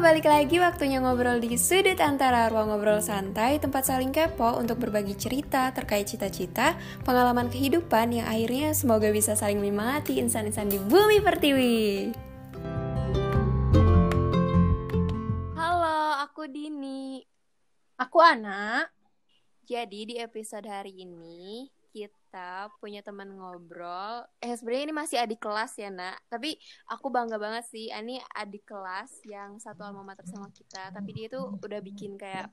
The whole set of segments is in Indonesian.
balik lagi waktunya ngobrol di sudut antara ruang ngobrol santai, tempat saling kepo untuk berbagi cerita terkait cita-cita, pengalaman kehidupan yang akhirnya semoga bisa saling menyemangati insan-insan di bumi pertiwi. Halo, aku Dini. Aku Ana. Jadi di episode hari ini kita punya teman ngobrol. Eh sebenarnya ini masih adik kelas ya nak. Tapi aku bangga banget sih. Ini adik kelas yang satu alma mater sama kita. Tapi dia tuh udah bikin kayak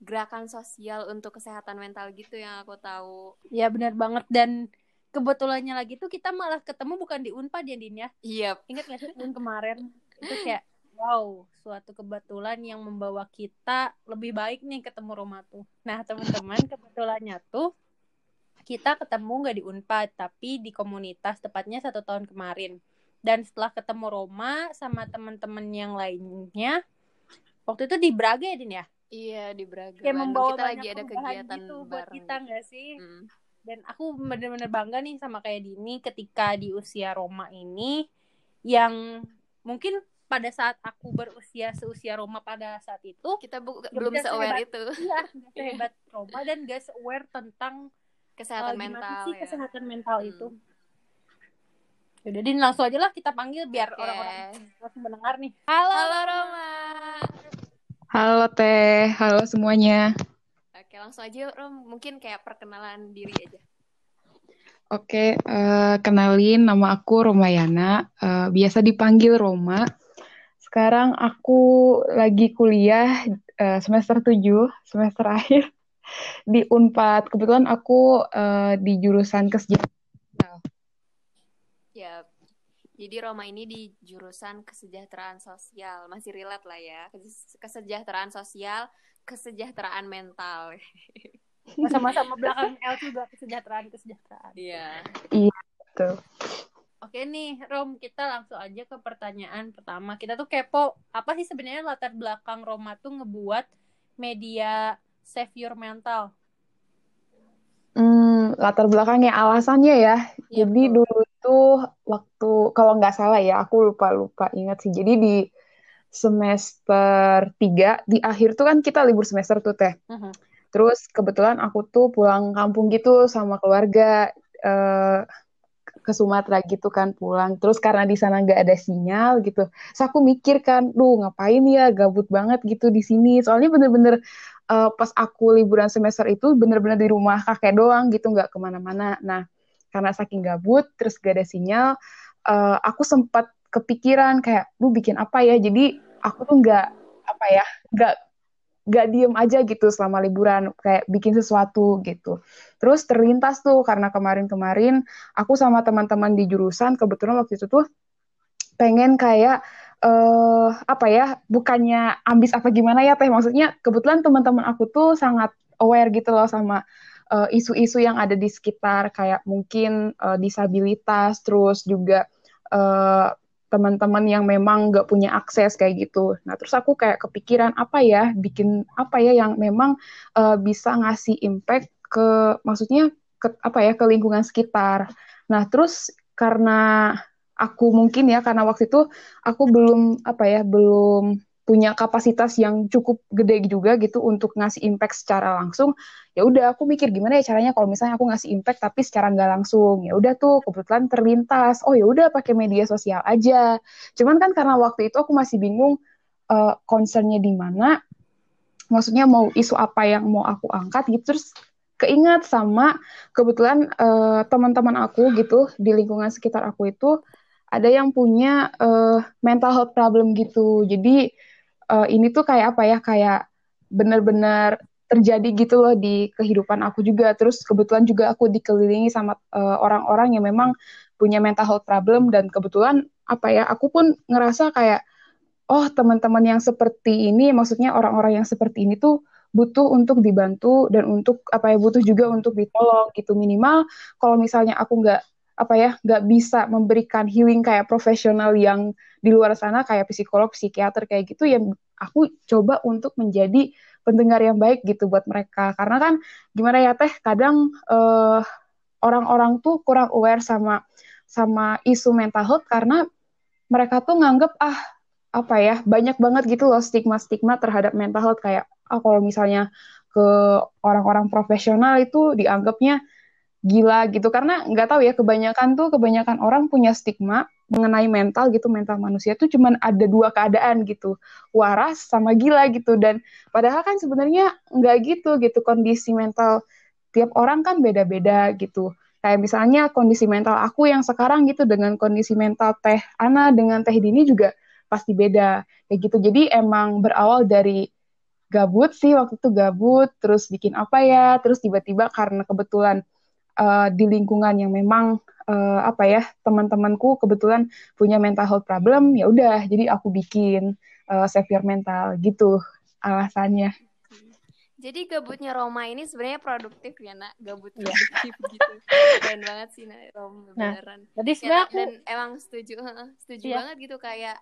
gerakan sosial untuk kesehatan mental gitu yang aku tahu. Ya benar banget dan kebetulannya lagi tuh kita malah ketemu bukan di Unpad ya Din ya. Iya. Yep. Ingat gak sih kemarin itu kayak wow suatu kebetulan yang membawa kita lebih baik nih ketemu Roma tuh. Nah teman-teman kebetulannya tuh kita ketemu nggak di Unpad tapi di komunitas tepatnya satu tahun kemarin. Dan setelah ketemu Roma sama teman-teman yang lainnya waktu itu di Braga ya Din ya? Iya di Braga. Kayak membawa kita lagi ada kegiatan gitu bareng buat kita nggak sih? Hmm. dan aku bener-bener bangga nih sama kayak Dini ketika di usia Roma ini yang mungkin pada saat aku berusia seusia Roma pada saat itu kita bu belum se-aware itu. iya gak sehebat Roma dan gak se-aware tentang kesehatan uh, mental sih ya. kesehatan mental Hmm. itu Yaudah, Din, langsung aja lah kita panggil biar Oke. orang-orang langsung mendengar nih. Halo. Halo Roma. Halo Teh, halo semuanya. Oke, langsung aja Rom. Mungkin kayak perkenalan diri aja. Oke, eh, kenalin nama aku Romayana, eh, biasa dipanggil Roma. Sekarang aku lagi kuliah eh, semester 7, semester akhir di Unpad. Kebetulan aku eh, di jurusan kesejahteraan. Ya. Jadi Roma ini di jurusan kesejahteraan sosial. Masih relate lah ya. Kes- Kesejahteraan sosial, kesejahteraan mental. Sama-sama belakang L juga kesejahteraan kesejahteraan. Iya. Tuh. Oke nih, Rom, kita langsung aja ke pertanyaan pertama. Kita tuh kepo, apa sih sebenarnya latar belakang Roma tuh ngebuat media Save Your Mental? Hmm, latar belakangnya alasannya ya. Iya, Jadi betul. dulu tuh waktu kalau nggak salah ya, aku lupa lupa ingat sih. Jadi di semester 3 di akhir tuh kan kita libur semester tuh teh. Mhm. Terus kebetulan aku tuh pulang kampung gitu sama keluarga eh, ke Sumatera gitu kan pulang. Terus karena di sana nggak ada sinyal gitu, terus aku mikir kan, duh ngapain ya gabut banget gitu di sini. Soalnya bener-bener eh, pas aku liburan semester itu bener-bener di rumah kakek doang gitu, nggak ke mana-mana. Nah karena saking gabut, terus gak ada sinyal, eh, aku sempat kepikiran kayak, duh bikin apa ya? Jadi aku tuh nggak apa ya, nggak nggak diem aja gitu selama liburan kayak bikin sesuatu gitu. Terus terlintas tuh karena kemarin-kemarin aku sama teman-teman di jurusan kebetulan waktu itu tuh pengen kayak eh apa ya bukannya ambis apa gimana ya teh? Maksudnya kebetulan teman-teman aku tuh sangat aware gitu loh sama eh, isu-isu yang ada di sekitar kayak mungkin eh, disabilitas terus juga eh, teman-teman yang memang nggak punya akses kayak gitu. Nah, terus aku kayak kepikiran apa ya, bikin apa ya yang memang uh, bisa ngasih impact ke, maksudnya ke apa ya ke lingkungan sekitar. Nah, terus karena aku mungkin ya karena waktu itu aku belum apa ya belum punya kapasitas yang cukup gede juga gitu untuk ngasih impact secara langsung ya udah aku mikir gimana ya caranya kalau misalnya aku ngasih impact tapi secara nggak langsung. Ya udah tuh kebetulan terlintas. Oh ya udah pakai media sosial aja. Cuman kan karena waktu itu aku masih bingung uh, concernnya di mana. Maksudnya mau isu apa yang mau aku angkat gitu. Terus keingat sama kebetulan uh, teman-teman aku gitu di lingkungan sekitar aku itu ada yang punya uh, mental health problem gitu. Jadi uh, ini tuh kayak apa ya kayak benar-benar terjadi gitu loh di kehidupan aku juga. Terus kebetulan juga aku dikelilingi sama uh, orang-orang yang memang punya mental health problem dan kebetulan apa ya aku pun ngerasa kayak oh teman-teman yang seperti ini maksudnya orang-orang yang seperti ini tuh butuh untuk dibantu dan untuk apa ya butuh juga untuk ditolong gitu minimal kalau misalnya aku nggak apa ya nggak bisa memberikan healing kayak profesional yang di luar sana kayak psikolog psikiater kayak gitu ya aku coba untuk menjadi pendengar yang baik gitu buat mereka. Karena kan gimana ya teh kadang uh, orang-orang tuh kurang aware sama sama isu mental health karena mereka tuh nganggep ah apa ya banyak banget gitu loh stigma-stigma terhadap mental health. Kayak oh, kalau misalnya ke orang-orang profesional itu dianggapnya gila gitu. Karena nggak tahu ya kebanyakan tuh kebanyakan orang punya stigma mengenai mental gitu. Mental manusia tuh cuman ada dua keadaan gitu. Waras sama gila gitu. Dan padahal kan sebenarnya nggak gitu gitu. Kondisi mental tiap orang kan beda-beda gitu. Kayak misalnya kondisi mental aku yang sekarang gitu dengan kondisi mental teh Ana dengan teh Dini juga pasti beda. Kayak gitu. Jadi emang berawal dari gabut sih waktu itu gabut terus bikin apa ya terus tiba-tiba karena kebetulan uh, di lingkungan yang memang uh, apa ya teman-temanku kebetulan punya mental health problem ya udah jadi aku bikin uh, savior mental gitu alasannya jadi gabutnya Roma ini sebenarnya produktif ya nak gabut iya. produktif gitu keren banget sih nak Roma nah, beneran ya, dan emang setuju setuju yeah. banget gitu kayak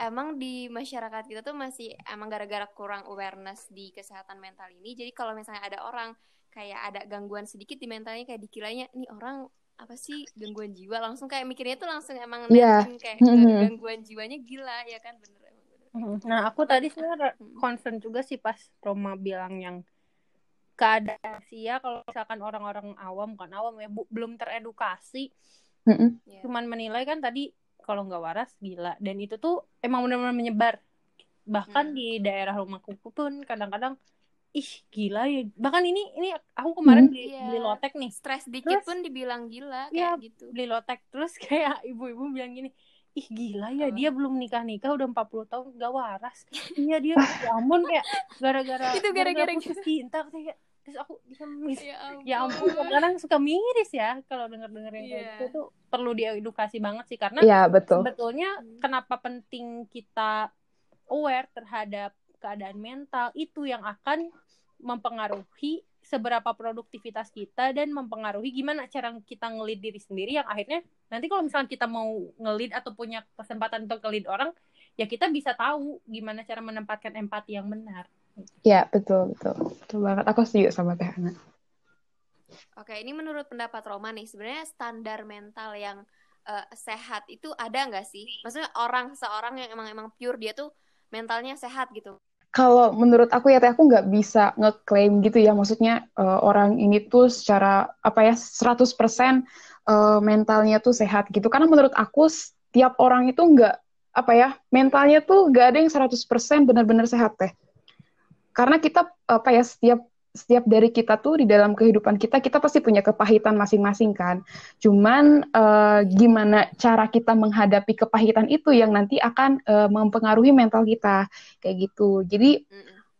emang di masyarakat kita tuh masih emang gara-gara kurang awareness di kesehatan mental ini jadi kalau misalnya ada orang kayak ada gangguan sedikit di mentalnya kayak dikiranya nih orang apa sih gangguan jiwa langsung kayak mikirnya tuh langsung emang yeah. kayak mm-hmm. gangguan jiwanya gila ya kan bener mm-hmm. nah aku tadi sebenarnya mm-hmm. concern juga sih pas Roma bilang yang keadaan sih ya kalau misalkan orang-orang awam kan awam ya bu, belum teredukasi mm-hmm. cuman menilai kan tadi kalau nggak waras gila dan itu tuh emang benar-benar menyebar bahkan mm. di daerah rumahku pun kadang-kadang ih gila ya. Bahkan ini ini aku kemarin hmm. beli yeah. beli lotek nih. Stres dikit terus, pun dibilang gila kayak ya, gitu. beli lotek. Terus kayak ibu-ibu bilang gini ih gila ya dia belum nikah nikah udah 40 tahun gak waras. Iya dia ya ampun kayak gara-gara itu gara-gara putus cinta kayak terus aku bisa ya, ya ampun. kadang suka miris ya kalau denger dengerin yeah. kayak gitu tuh perlu diedukasi banget sih karena yeah, betul. sebetulnya kenapa penting kita aware terhadap keadaan mental itu yang akan mempengaruhi seberapa produktivitas kita dan mempengaruhi gimana cara kita ngelid diri sendiri yang akhirnya nanti kalau misalnya kita mau ngelid atau punya kesempatan untuk ngelid orang ya kita bisa tahu gimana cara menempatkan empati yang benar. Ya betul betul betul banget aku setuju sama Teh Ana. Oke ini menurut pendapat Roma nih sebenarnya standar mental yang uh, sehat itu ada nggak sih? Maksudnya orang seorang yang emang emang pure dia tuh mentalnya sehat gitu kalau menurut aku ya teh aku nggak bisa ngeklaim gitu ya. Maksudnya uh, orang ini tuh secara apa ya 100% uh, mentalnya tuh sehat gitu. Karena menurut aku setiap orang itu nggak apa ya mentalnya tuh nggak ada yang 100% benar-benar sehat teh. Karena kita apa ya setiap setiap dari kita tuh di dalam kehidupan kita kita pasti punya kepahitan masing-masing kan. Cuman uh, gimana cara kita menghadapi kepahitan itu yang nanti akan uh, mempengaruhi mental kita kayak gitu. Jadi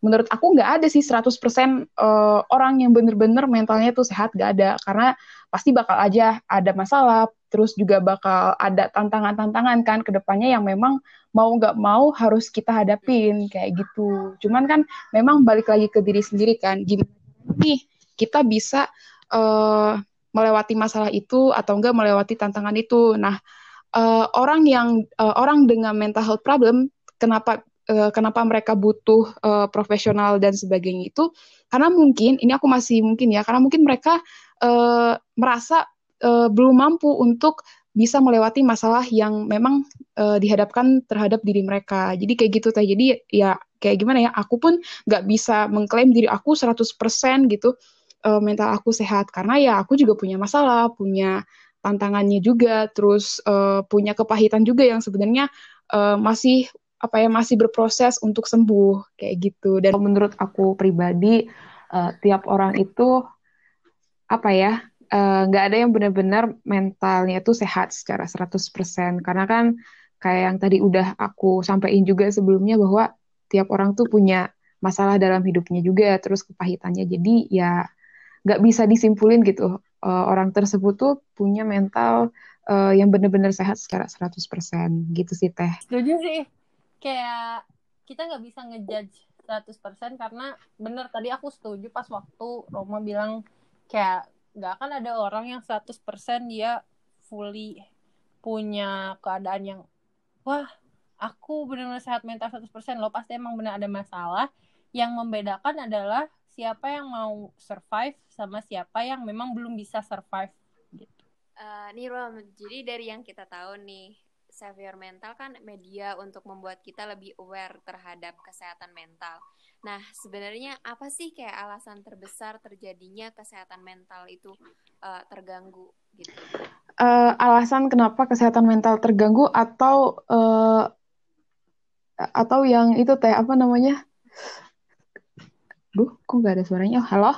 menurut aku nggak ada sih 100% uh, orang yang bener-bener mentalnya tuh sehat gak ada karena pasti bakal aja ada masalah terus juga bakal ada tantangan-tantangan kan ke depannya yang memang mau nggak mau harus kita hadapin kayak gitu. Cuman kan memang balik lagi ke diri sendiri kan, gimana kita bisa uh, melewati masalah itu atau enggak melewati tantangan itu. Nah, uh, orang yang uh, orang dengan mental health problem, kenapa kenapa mereka butuh uh, profesional dan sebagainya itu? Karena mungkin ini aku masih mungkin ya, karena mungkin mereka uh, merasa uh, belum mampu untuk bisa melewati masalah yang memang uh, dihadapkan terhadap diri mereka. Jadi kayak gitu teh. Jadi ya kayak gimana ya? Aku pun nggak bisa mengklaim diri aku 100% gitu uh, mental aku sehat karena ya aku juga punya masalah, punya tantangannya juga, terus uh, punya kepahitan juga yang sebenarnya uh, masih apa ya masih berproses untuk sembuh kayak gitu. Dan menurut aku pribadi uh, tiap orang itu apa ya nggak uh, ada yang benar-benar mentalnya tuh sehat secara 100% karena kan kayak yang tadi udah aku sampaikan juga sebelumnya bahwa tiap orang tuh punya masalah dalam hidupnya juga. Terus kepahitannya. Jadi ya nggak bisa disimpulin gitu. Uh, orang tersebut tuh punya mental uh, yang benar-benar sehat secara 100% gitu sih teh. Setuju sih. Kayak kita nggak bisa ngejudge 100% karena bener tadi aku setuju pas waktu Roma bilang kayak nggak akan ada orang yang 100% dia fully punya keadaan yang wah aku benar-benar sehat mental 100% lo pasti emang benar ada masalah yang membedakan adalah siapa yang mau survive sama siapa yang memang belum bisa survive gitu. Uh, nih Rom, jadi dari yang kita tahu nih Save Mental kan media untuk membuat kita lebih aware terhadap kesehatan mental. Nah, sebenarnya apa sih kayak alasan terbesar terjadinya kesehatan mental itu uh, terganggu gitu? Uh, alasan kenapa kesehatan mental terganggu atau uh, atau yang itu teh apa namanya? Duh, kok nggak ada suaranya? Oh, halo?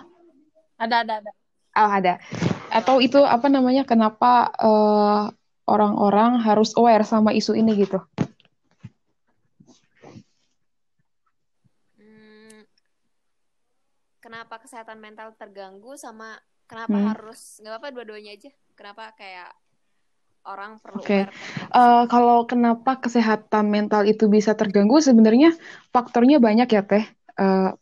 Ada, ada, ada. Oh, ada. Atau itu apa namanya? Kenapa uh, orang-orang harus aware sama isu ini gitu. Kenapa kesehatan mental terganggu sama kenapa hmm. harus nggak apa-apa dua-duanya aja. Kenapa kayak orang perlu Oke. Okay. Uh, eh, kalau kenapa kesehatan mental itu bisa terganggu sebenarnya faktornya banyak ya teh. Uh,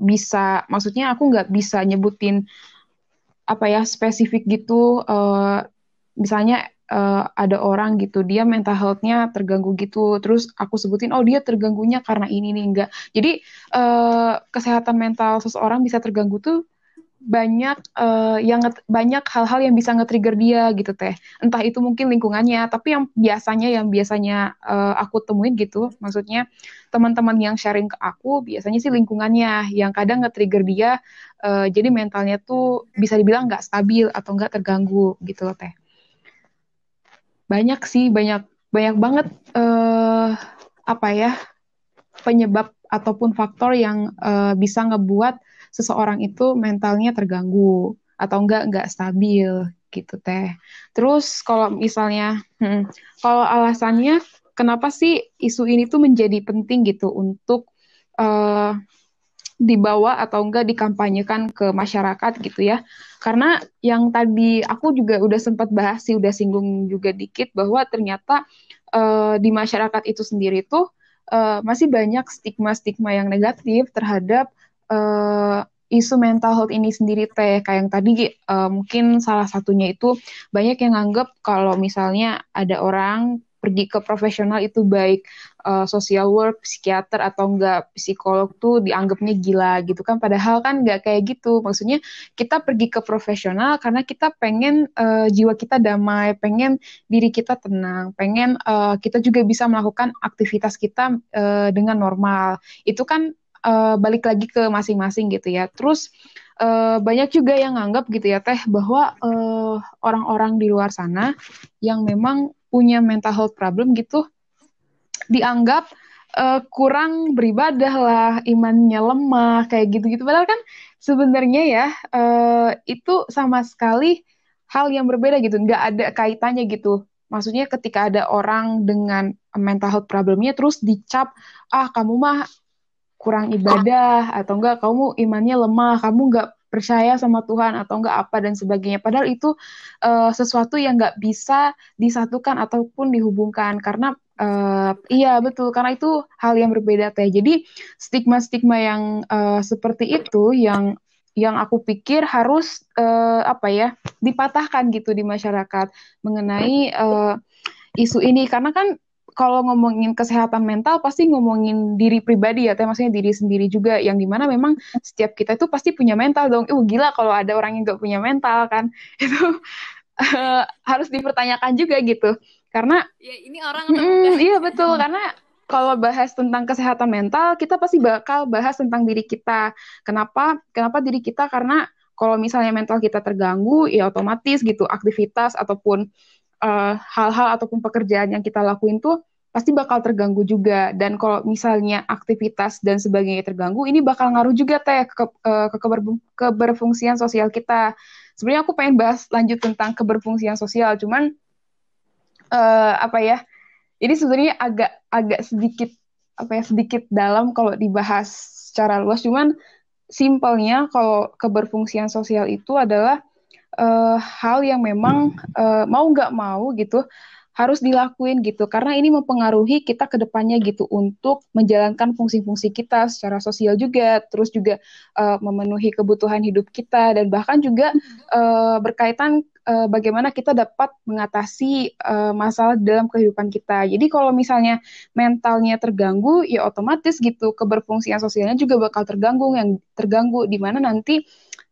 bisa maksudnya aku nggak bisa nyebutin apa ya spesifik gitu uh, misalnya uh, ada orang gitu dia mental health-nya terganggu gitu. Terus aku sebutin oh dia terganggunya karena ini nih. Enggak. Jadi uh, kesehatan mental seseorang bisa terganggu tuh banyak uh, yang banyak hal-hal yang bisa nge-trigger dia gitu teh. Entah itu mungkin lingkungannya tapi yang biasanya yang biasanya uh, aku temuin gitu maksudnya teman-teman yang sharing ke aku biasanya sih lingkungannya yang kadang nge-trigger dia uh, jadi mentalnya tuh bisa dibilang nggak stabil atau nggak terganggu gitu loh teh banyak sih banyak banyak banget uh, apa ya penyebab ataupun faktor yang uh, bisa ngebuat seseorang itu mentalnya terganggu atau enggak enggak stabil gitu teh. Terus kalau misalnya hmm, kalau alasannya kenapa sih isu ini tuh menjadi penting gitu untuk uh, dibawa atau enggak dikampanyekan ke masyarakat gitu ya. Karena yang tadi aku juga udah sempat bahas sih, udah singgung juga dikit bahwa ternyata uh, di masyarakat itu sendiri tuh uh, masih banyak stigma-stigma yang negatif terhadap uh, isu mental health ini sendiri teh kayak yang tadi uh, mungkin salah satunya itu banyak yang anggap kalau misalnya ada orang pergi ke profesional itu baik uh, social work, psikiater atau enggak psikolog tuh dianggapnya gila gitu kan. Padahal kan enggak kayak gitu. Maksudnya kita pergi ke profesional karena kita pengen uh, jiwa kita damai pengen diri kita tenang pengen uh, kita juga bisa melakukan aktivitas kita uh, dengan normal. Itu kan uh, balik lagi ke masing-masing gitu ya. Terus uh, banyak juga yang nganggap gitu ya teh bahwa orang-orang uh, orang -orang di luar sana yang memang punya mental health problem gitu dianggap uh, kurang beribadah lah, imannya lemah kayak gitu-gitu. Padahal kan sebenarnya ya uh, itu sama sekali hal yang berbeda gitu, nggak ada kaitannya gitu. Maksudnya ketika ada orang dengan mental health problemnya terus dicap ah kamu mah kurang ibadah atau enggak kamu imannya lemah, kamu nggak percaya sama Tuhan atau enggak apa dan sebagainya. Padahal itu uh, sesuatu yang enggak bisa disatukan ataupun dihubungkan karena uh, iya betul karena itu hal yang berbeda teh. Jadi stigma-stigma yang uh, seperti itu yang yang aku pikir harus uh, apa ya dipatahkan gitu di masyarakat mengenai uh, isu ini karena kan kalau ngomongin kesehatan mental pasti ngomongin diri pribadi ya, maksudnya diri sendiri juga yang di mana memang setiap kita itu pasti punya mental dong. Uh gila kalau ada orang yang gak punya mental kan itu uh, harus dipertanyakan juga gitu. Karena ya ini orang mm, iya betul karena kalau bahas tentang kesehatan mental kita pasti bakal bahas tentang diri kita. Kenapa? Kenapa diri kita? Karena kalau misalnya mental kita terganggu ya otomatis gitu aktivitas ataupun eh, hal-hal ataupun pekerjaan yang kita lakuin tuh pasti bakal terganggu juga. Dan kalau misalnya aktivitas dan sebagainya terganggu ini bakal ngaruh juga teh ke, ke, ke keber, keberfungsian sosial kita. Sebenarnya aku pengen bahas lanjut tentang keberfungsian sosial cuman uh, apa ya ini sebenarnya agak agak sedikit apa ya sedikit dalam kalau dibahas secara luas. Cuman simpelnya kalau keberfungsian sosial itu adalah uh, hal yang memang uh, mau nggak mau gitu harus dilakuin gitu karena ini mempengaruhi kita ke depannya gitu untuk menjalankan fungsi-fungsi kita secara sosial juga terus juga uh, memenuhi kebutuhan hidup kita dan bahkan juga uh, berkaitan uh, bagaimana kita dapat mengatasi uh, masalah dalam kehidupan kita. Jadi kalau misalnya mentalnya terganggu ya otomatis gitu keberfungsian sosialnya juga bakal terganggu yang terganggu di mana nanti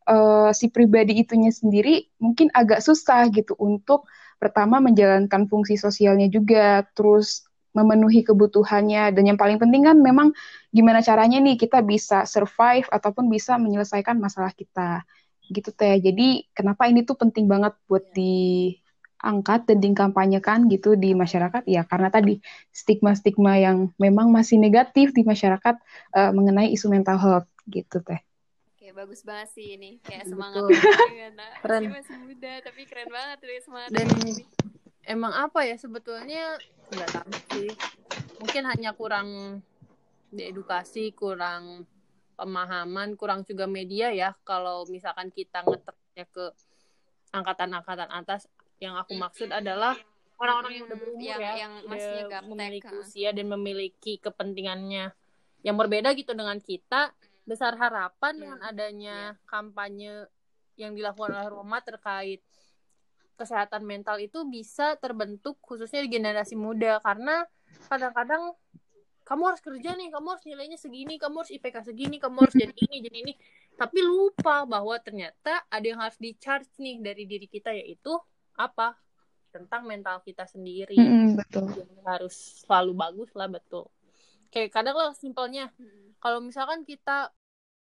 uh, si pribadi itunya sendiri mungkin agak susah gitu untuk pertama menjalankan fungsi sosialnya juga, terus memenuhi kebutuhannya dan yang paling penting kan memang gimana caranya nih kita bisa survive ataupun bisa menyelesaikan masalah kita. Gitu teh. Jadi kenapa ini tuh penting banget buat diangkat dan dikampanyekan gitu di masyarakat? Ya karena tadi stigma-stigma yang memang masih negatif di masyarakat uh, mengenai isu mental health gitu teh Oke, bagus banget sih ini. Kayak semangat banget. Keren. masih muda, tapi keren banget tuh semangat. Dan emang apa ya sebetulnya nggak tahu sih mungkin hanya kurang diedukasi kurang pemahaman kurang juga media ya kalau misalkan kita ngeteknya ke angkatan-angkatan atas yang aku maksud adalah orang-orang yang udah berumur yang, ya yang masih memiliki usia dan memiliki kepentingannya yang berbeda gitu dengan kita besar harapan hmm. dengan adanya yeah. kampanye yang dilakukan oleh Roma terkait kesehatan mental itu bisa terbentuk khususnya di generasi muda karena kadang-kadang kamu harus kerja nih, kamu harus nilainya segini, kamu harus IPK segini, kamu harus jadi ini, jadi ini. Tapi lupa bahwa ternyata ada yang harus di charge nih dari diri kita yaitu apa? Tentang mental kita sendiri. Mm -hmm, betul. Yang harus selalu bagus lah betul. Kayak kadang lah simpelnya, kalau misalkan kita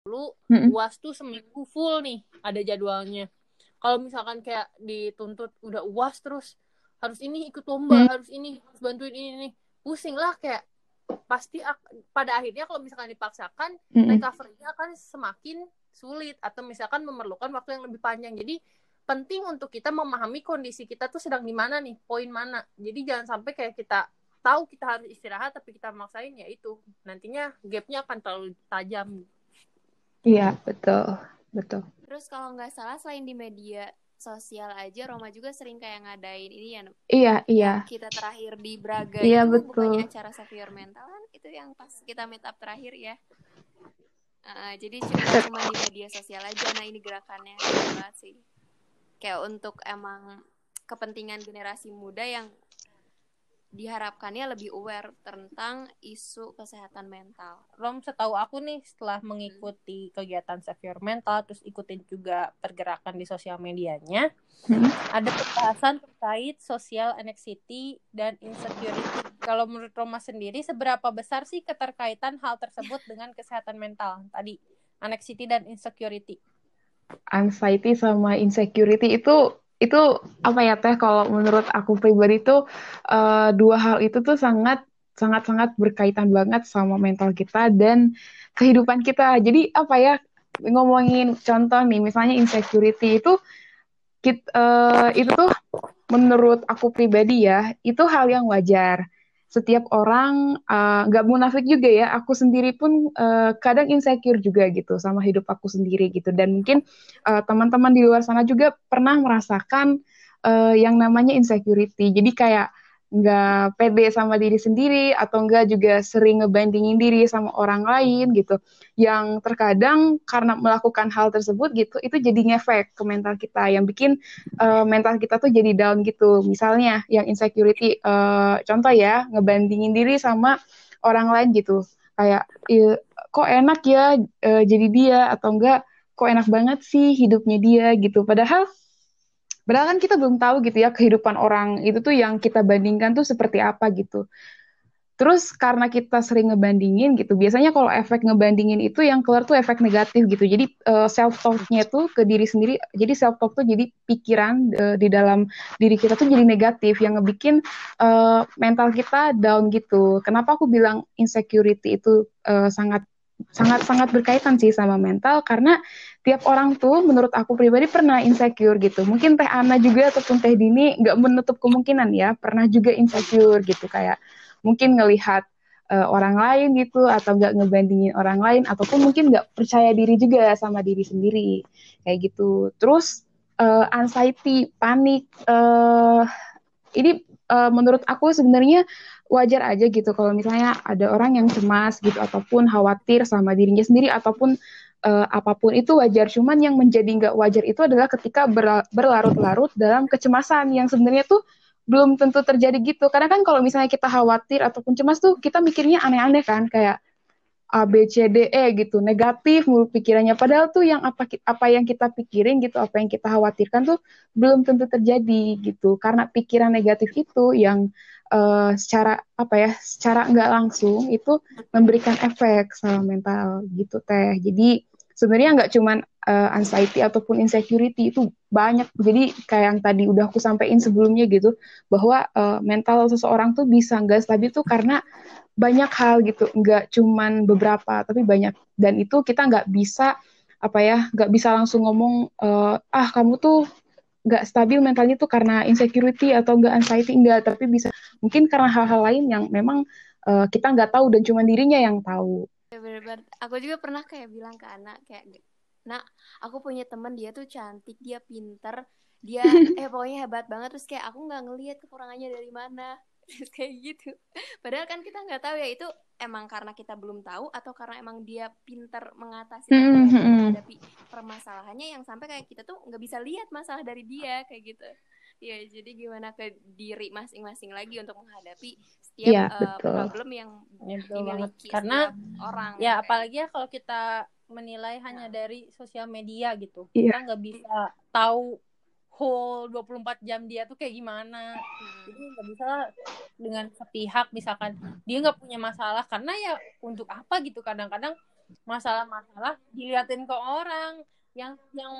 dulu mm -hmm. uas tuh seminggu full nih ada jadwalnya kalau misalkan kayak dituntut udah uas terus harus ini ikut lomba hmm. harus ini harus bantuin ini nih pusing lah kayak pasti pada akhirnya kalau misalkan dipaksakan hmm. recovery-nya akan semakin sulit atau misalkan memerlukan waktu yang lebih panjang jadi penting untuk kita memahami kondisi kita tuh sedang di mana nih poin mana jadi jangan sampai kayak kita tahu kita harus istirahat tapi kita maksain ya itu nantinya gapnya akan terlalu tajam iya betul betul. Terus kalau nggak salah selain di media sosial aja Roma juga sering kayak ngadain ini ya iya iya. Kita terakhir di Braga iya, itu betul. bukannya acara Savior Mental kan? Itu yang pas kita meet up terakhir ya. Uh, jadi cuma cuma di media sosial aja. Nah ini gerakannya banget sih. Kayak untuk emang kepentingan generasi muda yang diharapkannya lebih aware tentang isu kesehatan mental. Rom setahu aku nih setelah mengikuti kegiatan Save Your Mental terus ikutin juga pergerakan di sosial medianya hmm. ada pembahasan terkait social anxiety dan insecurity. Kalau menurut Roma sendiri seberapa besar sih keterkaitan hal tersebut dengan kesehatan mental tadi anxiety dan insecurity? Anxiety sama insecurity itu itu apa ya teh? Kalau menurut aku pribadi tuh uh, dua hal itu tuh sangat sangat sangat berkaitan banget sama mental kita dan kehidupan kita. Jadi apa ya ngomongin contoh nih misalnya insecurity itu kit, uh, itu tuh menurut aku pribadi ya itu hal yang wajar setiap orang eh, nggak uh, munafik juga ya. Aku sendiri pun uh, kadang insecure juga gitu sama hidup aku sendiri gitu. Dan mungkin uh, teman-teman di luar sana juga pernah merasakan uh, yang namanya insecurity. Jadi kayak nggak pede sama diri sendiri atau enggak juga sering ngebandingin diri sama orang lain gitu. Yang terkadang karena melakukan hal tersebut gitu itu jadi ngefek ke mental kita yang bikin uh, mental kita tuh jadi down gitu. Misalnya yang insecurity uh, contoh ya ngebandingin diri sama orang lain gitu. Kayak kok enak ya uh, jadi dia? Atau enggak kok enak banget sih hidupnya dia? Gitu. Padahal Padahal kan kita belum tahu gitu ya kehidupan orang itu tuh yang kita bandingkan tuh seperti apa gitu. Terus karena kita sering ngebandingin gitu, biasanya kalau efek ngebandingin itu yang keluar tuh efek negatif gitu. Jadi uh, eh, self talknya tuh ke diri sendiri. Jadi self talk tuh jadi pikiran uh, di dalam diri kita tuh jadi negatif yang ngebikin uh, mental kita down gitu. Kenapa aku bilang insecurity itu uh, sangat sangat sangat berkaitan sih sama mental karena tiap orang tuh menurut aku pribadi pernah insecure gitu. Mungkin Teh Ana juga ataupun Teh Dini nggak menutup kemungkinan ya pernah juga insecure gitu kayak mungkin ngelihat uh, orang lain gitu atau nggak ngebandingin orang lain ataupun mungkin nggak percaya diri juga sama diri sendiri kayak gitu. Terus uh, anxiety, panik, uh, ini uh, menurut aku sebenarnya wajar aja gitu kalau misalnya ada orang yang cemas gitu ataupun khawatir sama dirinya sendiri ataupun uh, apa pun itu wajar. Cuman yang menjadi nggak wajar itu adalah ketika berlarut-larut dalam kecemasan yang sebenarnya tuh belum tentu terjadi gitu. Karena kan kalau misalnya kita khawatir ataupun cemas tuh kita mikirnya aneh-aneh kan kayak A B C D E gitu negatif mulu pikirannya padahal tuh yang apa apa yang kita pikirin gitu apa yang kita khawatirkan tuh belum tentu terjadi gitu karena pikiran negatif itu yang uh, secara apa ya secara nggak langsung itu memberikan efek sama mental gitu teh. Jadi sebenarnya nggak cuman uh, anxiety ataupun insecurity itu banyak. Jadi kayak yang tadi udah aku sampaikan sebelumnya gitu bahwa uh, mental seseorang tuh bisa nggak stabil tuh karena banyak hal gitu. Nggak cuman beberapa tapi banyak. Dan itu kita nggak bisa apa ya nggak bisa langsung ngomong uh, ah kamu tuh nggak stabil mentalnya tuh karena insecurity atau nggak anxiety enggak tapi bisa mungkin karena hal-hal lain yang memang uh, kita nggak tahu dan cuma dirinya yang tahu. Ya, bener-bener. Aku juga pernah kayak bilang ke anak kayak nak aku punya teman dia tuh cantik dia pinter dia eh pokoknya hebat banget terus kayak aku nggak ngelihat kekurangannya dari mana kayak gitu padahal kan kita nggak tahu ya itu emang karena kita belum tahu atau karena emang dia pinter mengatasi mm -hmm. menghadapi permasalahannya yang sampai kayak kita tuh nggak bisa lihat masalah dari dia kayak gitu ya jadi gimana ke diri masing-masing lagi untuk menghadapi setiap ya, uh, problem yang ya, dimiliki karena orang ya apalagi ya kalau kita menilai hanya nah. dari sosial media gitu ya. kita nggak bisa tahu whole 24 jam dia tuh kayak gimana. Jadi nggak bisa dengan sepihak misalkan. Dia nggak punya masalah karena ya untuk apa gitu. Kadang-kadang masalah-masalah diliatin ke orang. Yang yang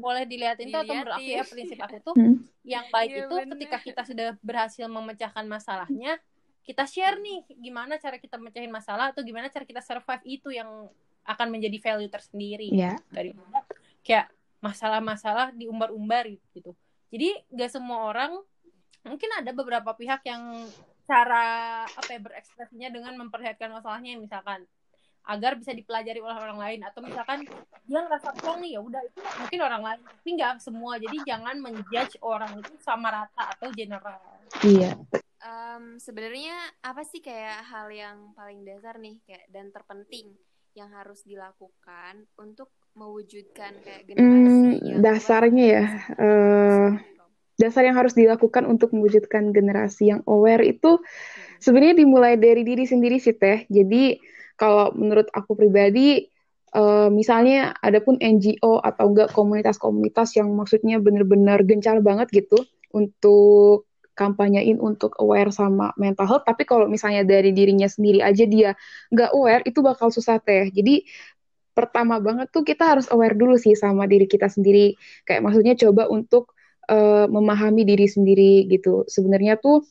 boleh diliatin tuh atau menurut aku ya prinsip aku tuh hmm. yang baik ya, itu bener. ketika kita sudah berhasil memecahkan masalahnya kita share nih gimana cara kita mecahin masalah atau gimana cara kita survive itu yang akan menjadi value tersendiri. Yeah. daripada kayak masalah-masalah diumbar-umbar gitu. Jadi gak semua orang mungkin ada beberapa pihak yang cara apa ya berekspresinya dengan memperlihatkan masalahnya misalkan agar bisa dipelajari oleh orang lain. Atau misalkan dia ngerasa plong nih ya udah itu mungkin orang lain. Tapi nggak semua. Jadi jangan menjudge orang itu sama rata atau general. Iya. Um, sebenarnya apa sih kayak hal yang paling dasar nih kayak dan terpenting yang harus dilakukan untuk mewujudkan kayak generasi hmm, dasarnya ya uh, dasar yang harus dilakukan untuk mewujudkan generasi yang aware itu hmm. sebenarnya dimulai dari diri sendiri sih teh. Jadi kalau menurut aku pribadi uh, misalnya ada pun NGO atau enggak komunitas-komunitas yang maksudnya benar-benar gencar banget gitu untuk kampanyein untuk aware sama mental health tapi kalau misalnya dari dirinya sendiri aja dia nggak aware itu bakal susah teh. Jadi pertama banget tuh kita harus aware dulu sih sama diri kita sendiri. Kayak maksudnya coba untuk uh, memahami diri sendiri gitu. Sebenarnya tuh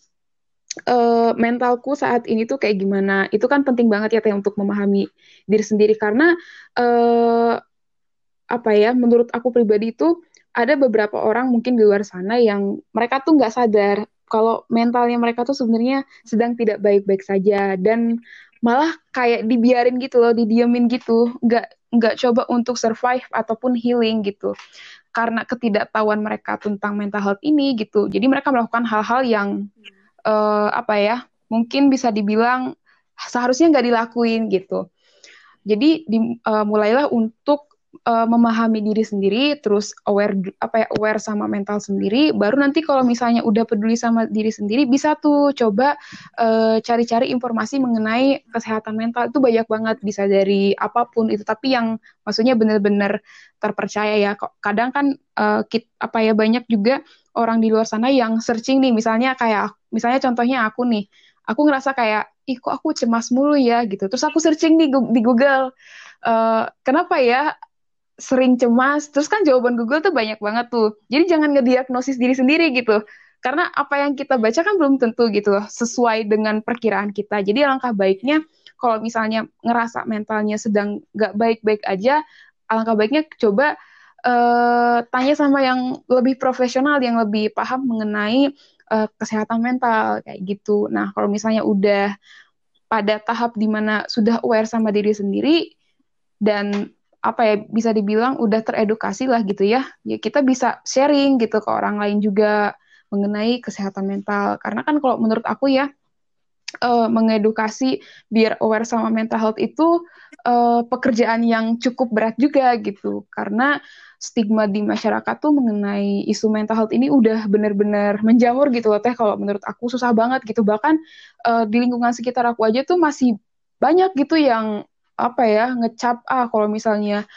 uh, mentalku saat ini tuh kayak gimana. Itu kan penting banget ya teh untuk memahami diri sendiri karena uh, apa ya? Menurut aku pribadi itu ada beberapa orang mungkin di luar sana yang mereka tuh nggak sadar kalau mentalnya mereka tuh sebenarnya sedang tidak baik-baik saja dan malah kayak dibiarin gitu loh, didiemin gitu, nggak nggak coba untuk survive ataupun healing gitu. Karena ketidaktahuan mereka tentang mental health ini gitu. Jadi mereka melakukan hal-hal yang uh, apa ya, mungkin bisa dibilang seharusnya nggak dilakuin gitu. Jadi dimulailah uh, untuk uh, memahami diri sendiri, terus aware apa ya aware sama mental sendiri, baru nanti kalau misalnya udah peduli sama diri sendiri, bisa tuh coba eh, cari-cari informasi mengenai kesehatan mental itu banyak banget, bisa dari apa pun itu, tapi yang maksudnya benar-benar terpercaya ya. Kadang kan uh, kit, apa ya banyak juga orang di luar sana yang searching nih, misalnya kayak misalnya contohnya aku nih, aku ngerasa kayak ih kok aku cemas mulu ya gitu, terus aku searching di di Google. Uh, kenapa ya sering cemas, terus kan jawaban Google tuh banyak banget tuh. Jadi jangan ngediagnosis diri sendiri gitu. Karena apa yang kita baca kan belum tentu gitu loh, sesuai dengan perkiraan kita. Jadi alangkah baiknya kalau misalnya ngerasa mentalnya sedang gak baik-baik aja, alangkah baiknya coba uh, tanya sama yang lebih profesional, yang lebih paham mengenai uh, kesehatan mental kayak gitu. Nah, kalau misalnya udah pada tahap di mana sudah aware sama diri sendiri dan apa ya bisa dibilang udah teredukasi lah gitu ya. Ya kita bisa sharing gitu ke orang lain juga mengenai kesehatan mental. Karena kan kalau menurut aku ya uh, mengedukasi biar aware sama mental health itu uh, pekerjaan yang cukup berat juga gitu. Karena stigma di masyarakat tuh mengenai isu mental health ini udah bener-bener menjamur gitu loh teh. Kalau menurut aku susah banget gitu. Bahkan uh, di lingkungan sekitar aku aja tuh masih banyak gitu yang apa ya ngecap ah kalau misalnya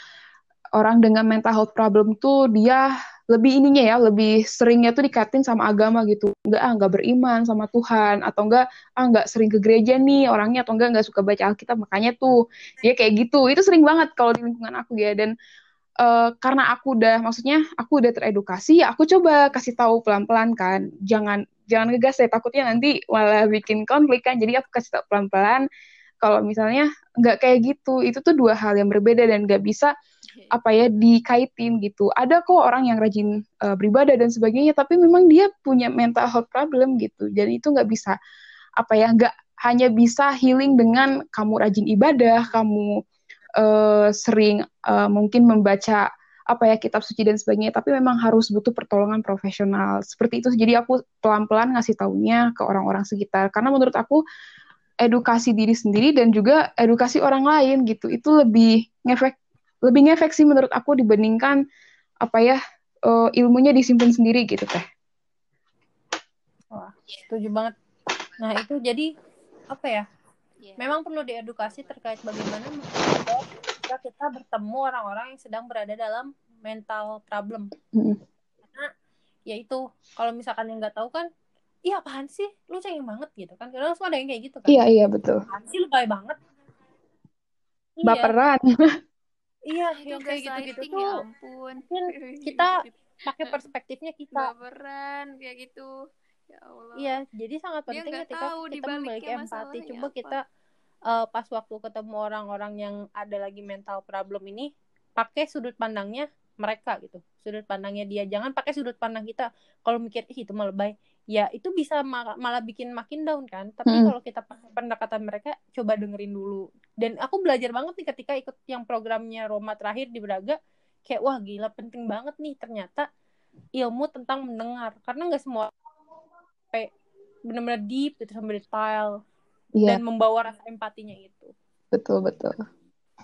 orang dengan mental health problem tuh dia lebih ininya ya lebih seringnya tuh dikatin sama agama gitu. Nggak ah nggak beriman sama Tuhan atau enggak ah nggak sering ke gereja nih orangnya atau enggak nggak suka baca Alkitab. Makanya tuh dia kayak gitu. Itu sering banget kalau di lingkungan aku ya. Dan uh, karena aku udah maksudnya aku udah teredukasi ya aku coba kasih tahu pelan-pelan kan. Jangan jangan ngegas ya takutnya nanti malah bikin konflik kan. Jadi aku kasih tahu pelan-pelan kalau misalnya nggak kayak gitu itu tuh dua hal yang berbeda dan nggak bisa apa ya dikaitin gitu. Ada kok orang yang rajin uh, beribadah dan sebagainya, tapi memang dia punya mental health problem gitu. Jadi itu nggak bisa apa ya nggak hanya bisa healing dengan kamu rajin ibadah, kamu uh, sering uh, mungkin membaca apa ya kitab suci dan sebagainya, tapi memang harus butuh pertolongan profesional. Seperti itu. Jadi aku pelan-pelan ngasih taunya ke orang-orang sekitar karena menurut aku edukasi diri sendiri dan juga edukasi orang lain gitu itu lebih ngefek lebih ngefek sih menurut aku dibandingkan apa ya uh, ilmunya disimpan sendiri gitu teh. Wah, setuju banget. Nah itu jadi apa ya? Yeah. Memang perlu diedukasi terkait bagaimana jika kita bertemu orang-orang yang sedang berada dalam mental problem. Mm. Karena ya itu kalau misalkan yang nggak tahu kan, iya apaan sih? Lu cengeng banget gitu kan? Karena langsung ada yang kayak gitu kan? Iya iya betul. Apaan sih lu banget? Baperan. Iya. Iya, yang kayak gitu-gitu tuh. Ya ampun. Mungkin kita pakai perspektifnya kita. Baperan kayak gitu. Ya Allah. Iya, jadi sangat penting ketika kita memiliki empati. Coba apa. kita uh, pas waktu ketemu orang-orang yang ada lagi mental problem ini, pakai sudut pandangnya mereka gitu sudut pandangnya dia jangan pakai sudut pandang kita kalau mikir Ih, itu malah baik ya itu bisa malah, malah bikin makin down kan. Tapi hmm. kalau kita pakai pendekatan mereka coba dengerin dulu. Dan aku belajar banget nih ketika ikut yang programnya Roma terakhir di Braga. Kayak wah gila penting banget nih ternyata ilmu tentang mendengar. Karena nggak semua sampai benar-benar deep gitu sampai detail yeah. dan membawa rasa empatinya itu. Betul betul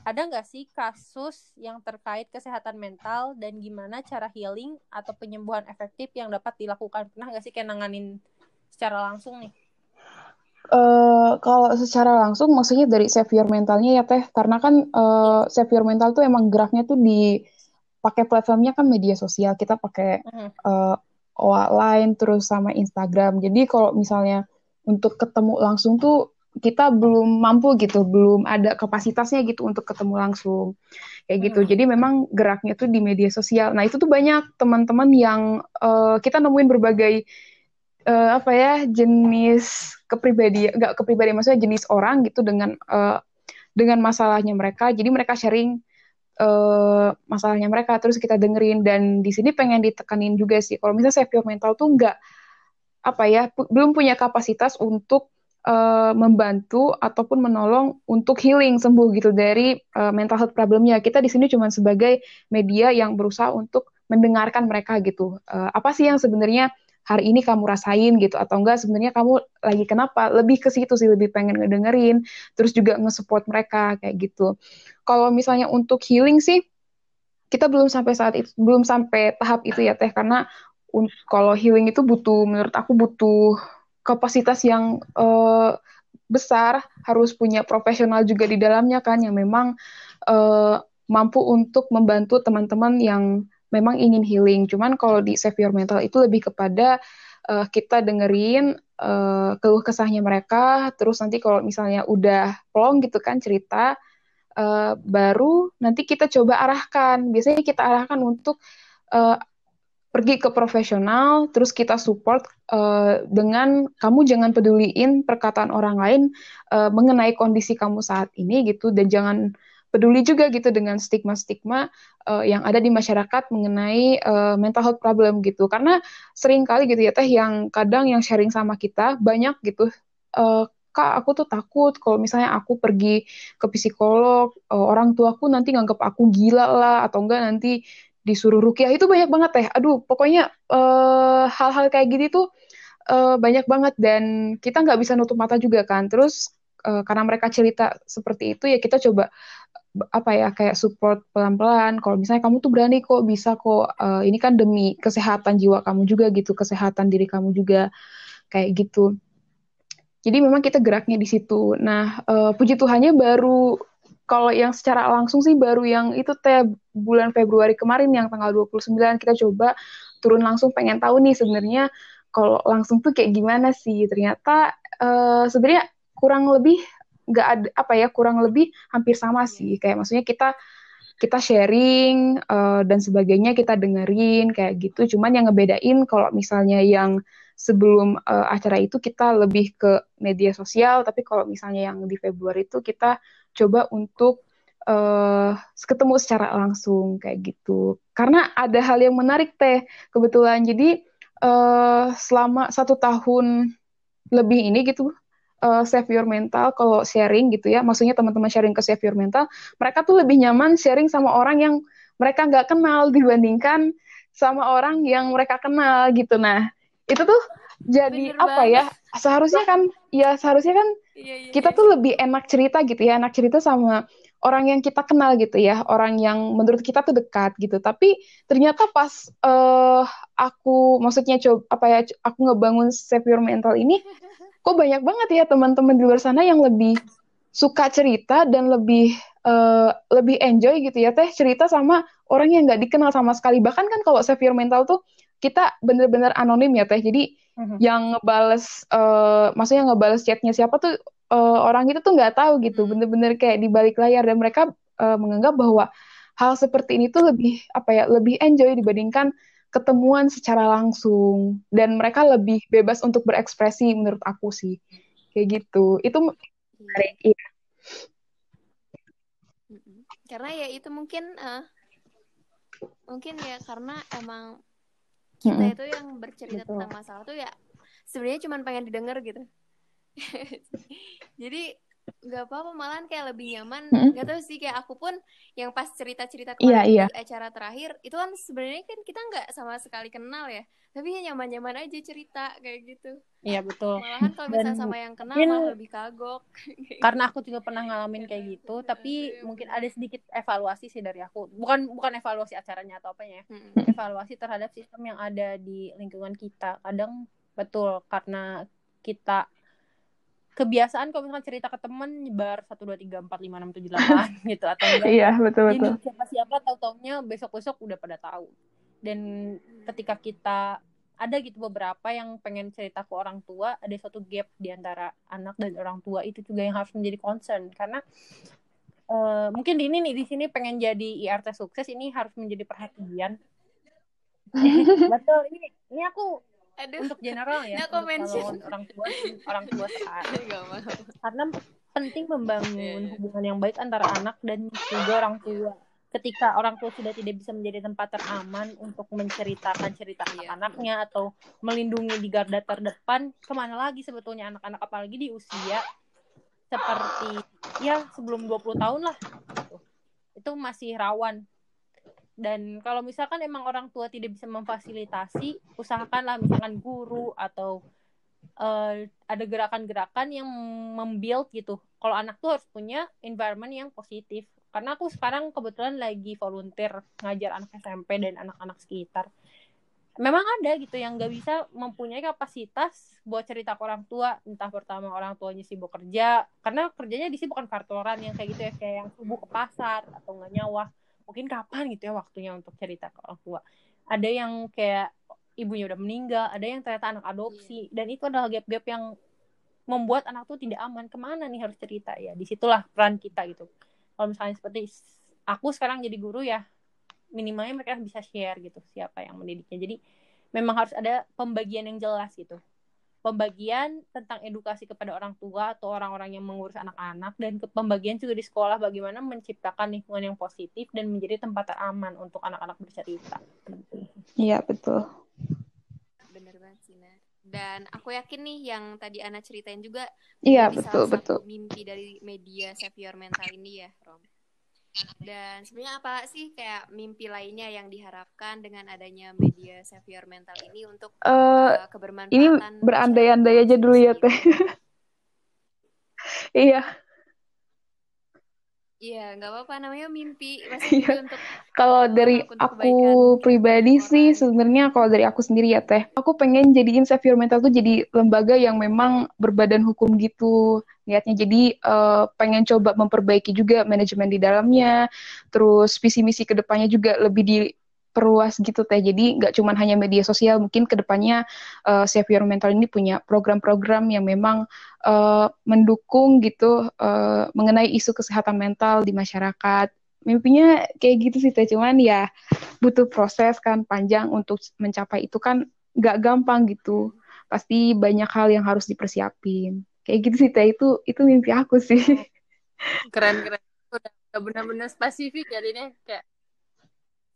ada nggak sih kasus yang terkait kesehatan mental dan gimana cara healing atau penyembuhan efektif yang dapat dilakukan? Pernah nggak sih kayak nanganin secara langsung nih? Uh, kalau secara langsung maksudnya dari your mentalnya ya teh karena kan uh, save your mental tuh emang geraknya tuh di pakai platformnya kan media sosial kita pakai uh -huh. uh, OA lain terus sama Instagram jadi kalau misalnya untuk ketemu langsung tuh kita belum mampu gitu, belum ada kapasitasnya gitu untuk ketemu langsung kayak gitu. Hmm. Jadi memang geraknya tuh di media sosial. Nah itu tuh banyak teman-teman yang uh, kita nemuin berbagai uh, apa ya jenis kepribadian, nggak kepribadian maksudnya jenis orang gitu dengan uh, dengan masalahnya mereka. Jadi mereka sharing uh, masalahnya mereka terus kita dengerin dan di sini pengen ditekanin juga sih. Kalau misalnya saya mental tuh nggak apa ya belum punya kapasitas untuk uh, membantu ataupun menolong untuk healing sembuh gitu dari uh, mental health problemnya. Kita di sini cuma sebagai media yang berusaha untuk mendengarkan mereka gitu. Uh, apa sih yang sebenarnya hari ini kamu rasain gitu atau enggak sebenarnya kamu lagi kenapa? Lebih ke situ sih lebih pengen ngedengerin, terus juga nge-support mereka kayak gitu. Kalau misalnya untuk healing sih kita belum sampai saat itu belum sampai tahap itu ya teh karena kalau healing itu butuh menurut aku butuh kapasitas yang uh, besar, harus punya profesional juga di dalamnya kan yang memang uh, mampu untuk membantu teman-teman yang memang ingin healing. Cuman kalau di Save Your Mental itu lebih kepada uh, kita dengerin uh, keluh kesahnya mereka, terus nanti kalau misalnya udah plong gitu kan cerita, uh, baru nanti kita coba arahkan. Biasanya kita arahkan untuk uh, pergi ke profesional, terus kita support uh, dengan kamu jangan peduliin perkataan orang lain uh, mengenai kondisi kamu saat ini gitu, dan jangan peduli juga gitu dengan stigma-stigma uh, yang ada di masyarakat mengenai uh, mental health problem gitu, karena sering kali gitu ya teh yang kadang yang sharing sama kita banyak gitu. Uh, kak aku tuh takut kalau misalnya aku pergi ke psikolog orang tuaku nanti nganggap aku gila lah atau enggak nanti disuruh rukiah itu banyak banget teh. Aduh, pokoknya eh, hal-hal kayak gini tuh uh, banyak banget dan kita nggak bisa nutup mata juga kan. Terus uh, karena mereka cerita seperti itu ya kita coba apa ya kayak support pelan-pelan. Kalau misalnya kamu tuh berani kok bisa kok uh, ini kan demi kesehatan jiwa kamu juga gitu, kesehatan diri kamu juga kayak gitu. Jadi memang kita geraknya di situ. Nah, uh, puji Tuhannya baru kalau yang secara langsung sih baru yang itu teh bulan Februari kemarin yang tanggal 29 kita coba turun langsung pengen tahu nih sebenarnya kalau langsung tuh kayak gimana sih. Ternyata uh, sebenarnya kurang lebih nggak ada apa ya kurang lebih hampir sama sih. Kayak maksudnya kita kita sharing uh, dan sebagainya kita dengerin kayak gitu. Cuman yang ngebedain kalau misalnya yang sebelum uh, acara itu kita lebih ke media sosial tapi kalau misalnya yang di Februari itu kita coba untuk uh, ketemu secara langsung kayak gitu. Karena ada hal yang menarik teh kebetulan. Jadi uh, selama satu tahun lebih ini gitu uh, save your mental kalau sharing gitu ya maksudnya teman-teman sharing ke save your mental mereka tuh lebih nyaman sharing sama orang yang mereka nggak kenal dibandingkan sama orang yang mereka kenal gitu. Nah itu tuh jadi Bener apa ya, banget. ya seharusnya kan ya seharusnya kan iya, iya, kita iya. tuh lebih enak cerita gitu ya enak cerita sama orang yang kita kenal gitu ya orang yang menurut kita tuh dekat gitu tapi ternyata pas uh, aku maksudnya coba apa ya aku ngebangun save your mental ini kok banyak banget ya teman-teman di luar sana yang lebih suka cerita dan lebih uh, lebih enjoy gitu ya teh cerita sama orang yang nggak dikenal sama sekali bahkan kan kalau severe mental tuh kita bener-bener anonim ya teh jadi uh-huh. yang ngebales uh, maksudnya ngebales chatnya siapa tuh uh, orang itu tuh nggak tahu gitu. Hmm. bener-bener kayak di balik layar. Dan mereka uh, menganggap bahwa hal seperti ini tuh lebih apa ya lebih enjoy dibandingkan ketemuan secara langsung. Dan mereka lebih bebas untuk berekspresi menurut aku sih. Kayak gitu. Itu menarik iya. karena ya itu mungkin uh, mungkin ya karena emang kita mm -hmm. itu yang bercerita Betul. tentang masalah tuh ya sebenarnya cuma pengen didengar gitu jadi nggak apa-apa malahan kayak lebih nyaman. Hmm? nggak tahu sih kayak aku pun yang pas cerita-cerita kemarin yeah, yeah. di acara terakhir itu kan sebenarnya kan kita nggak sama sekali kenal ya tapi ya nyaman-nyaman aja cerita kayak gitu. Iya betul. Malahan kalau misalnya sama yang kenal mungkin, malah lebih kagok. Karena aku juga pernah ngalamin kayak gitu tapi mungkin ada sedikit evaluasi sih dari aku. Bukan bukan evaluasi acaranya atau apa ya. Hmm. evaluasi terhadap sistem yang ada di lingkungan kita. Kadang betul karena kita kebiasaan kalau misalnya cerita ke temen nyebar satu dua tiga empat lima enam tujuh delapan gitu atau enggak iya betul betul. siapa siapa tahu taunya besok besok udah pada tahu dan ketika kita ada gitu beberapa yang pengen cerita ke orang tua ada suatu gap di antara anak dan orang tua itu juga yang harus menjadi concern. Karena uh, mungkin di ini nih di sini pengen jadi IRT sukses ini harus menjadi perhatian. Betul ini ini aku Aduh. untuk general ya nah, kalau orang tua orang tua sekarang karena penting membangun yeah, yeah. hubungan yang baik antara anak dan juga orang tua. Ketika orang tua sudah tidak bisa menjadi tempat teraman untuk menceritakan cerita yeah. anak-anaknya atau melindungi di garda terdepan ke mana lagi sebetulnya anak-anak? Apalagi di usia seperti ya sebelum 20 tahun lah itu masih rawan dan kalau misalkan emang orang tua tidak bisa memfasilitasi usahakanlah misalkan guru atau uh, ada gerakan-gerakan yang membuild gitu. Kalau anak tuh harus punya environment yang positif. Karena aku sekarang kebetulan lagi volunteer ngajar anak SMP dan anak-anak sekitar. Memang ada gitu yang gak bisa mempunyai kapasitas buat cerita ke orang tua. Entah pertama orang tuanya sibuk kerja. Karena kerjanya di sini bukan kantoran yang kayak gitu ya. Kayak yang sibuk ke pasar atau nggak nyawa mungkin kapan gitu ya waktunya untuk cerita ke orang tua. Ada yang kayak ibunya udah meninggal ada yang ternyata anak adopsi. Yeah. dan itu adalah gap-gap yang membuat anak tuh tidak aman. Ke mana nih harus cerita? Ya di situlah peran kita gitu. Kalau misalnya seperti aku sekarang jadi guru ya minimalnya mereka bisa share gitu siapa yang mendidiknya. Jadi memang harus ada pembagian yang jelas gitu pembagian tentang edukasi kepada orang tua atau orang-orang yang mengurus anak-anak dan ke pembagian juga di sekolah bagaimana menciptakan lingkungan yang positif dan menjadi tempat teraman untuk anak-anak bercerita. Iya betul. Bener banget sih Dan aku yakin nih yang tadi Ana ceritain juga. Iya betul betul. Mimpi dari media Save Your Mental ini ya, Rom. Dan sebenarnya apa sih kayak mimpi lainnya yang diharapkan dengan adanya media savior mental ini untuk uh, uh, kebermanfaatan? Ini berandai-andai aja dulu ya teh. iya. Iya, nggak apa-apa namanya mimpi. Iya. untuk Kalau dari untuk aku kebaikan pribadi banyak sih orang. sebenarnya kalau dari aku sendiri ya Teh, aku pengen jadiin Save Your Mental tuh jadi lembaga yang memang berbadan hukum gitu. Niatnya jadi eh, pengen coba memperbaiki juga manajemen di dalamnya, terus visi misi ke depannya juga lebih diperluas gitu Teh. Jadi nggak cuma hanya media sosial, mungkin ke depannya eh, Save Your Mental ini punya program-program yang memang eh, mendukung gitu eh, mengenai isu kesehatan mental di masyarakat. Mimpinya kayak gitu sih teh cuman ya butuh proses kan panjang untuk mencapai itu kan nggak gampang gitu. Pasti banyak hal yang harus dipersiapin. Kayak gitu sih teh itu itu mimpi aku sih. Keren keren. Udah benar-benar spesifik ya ini kayak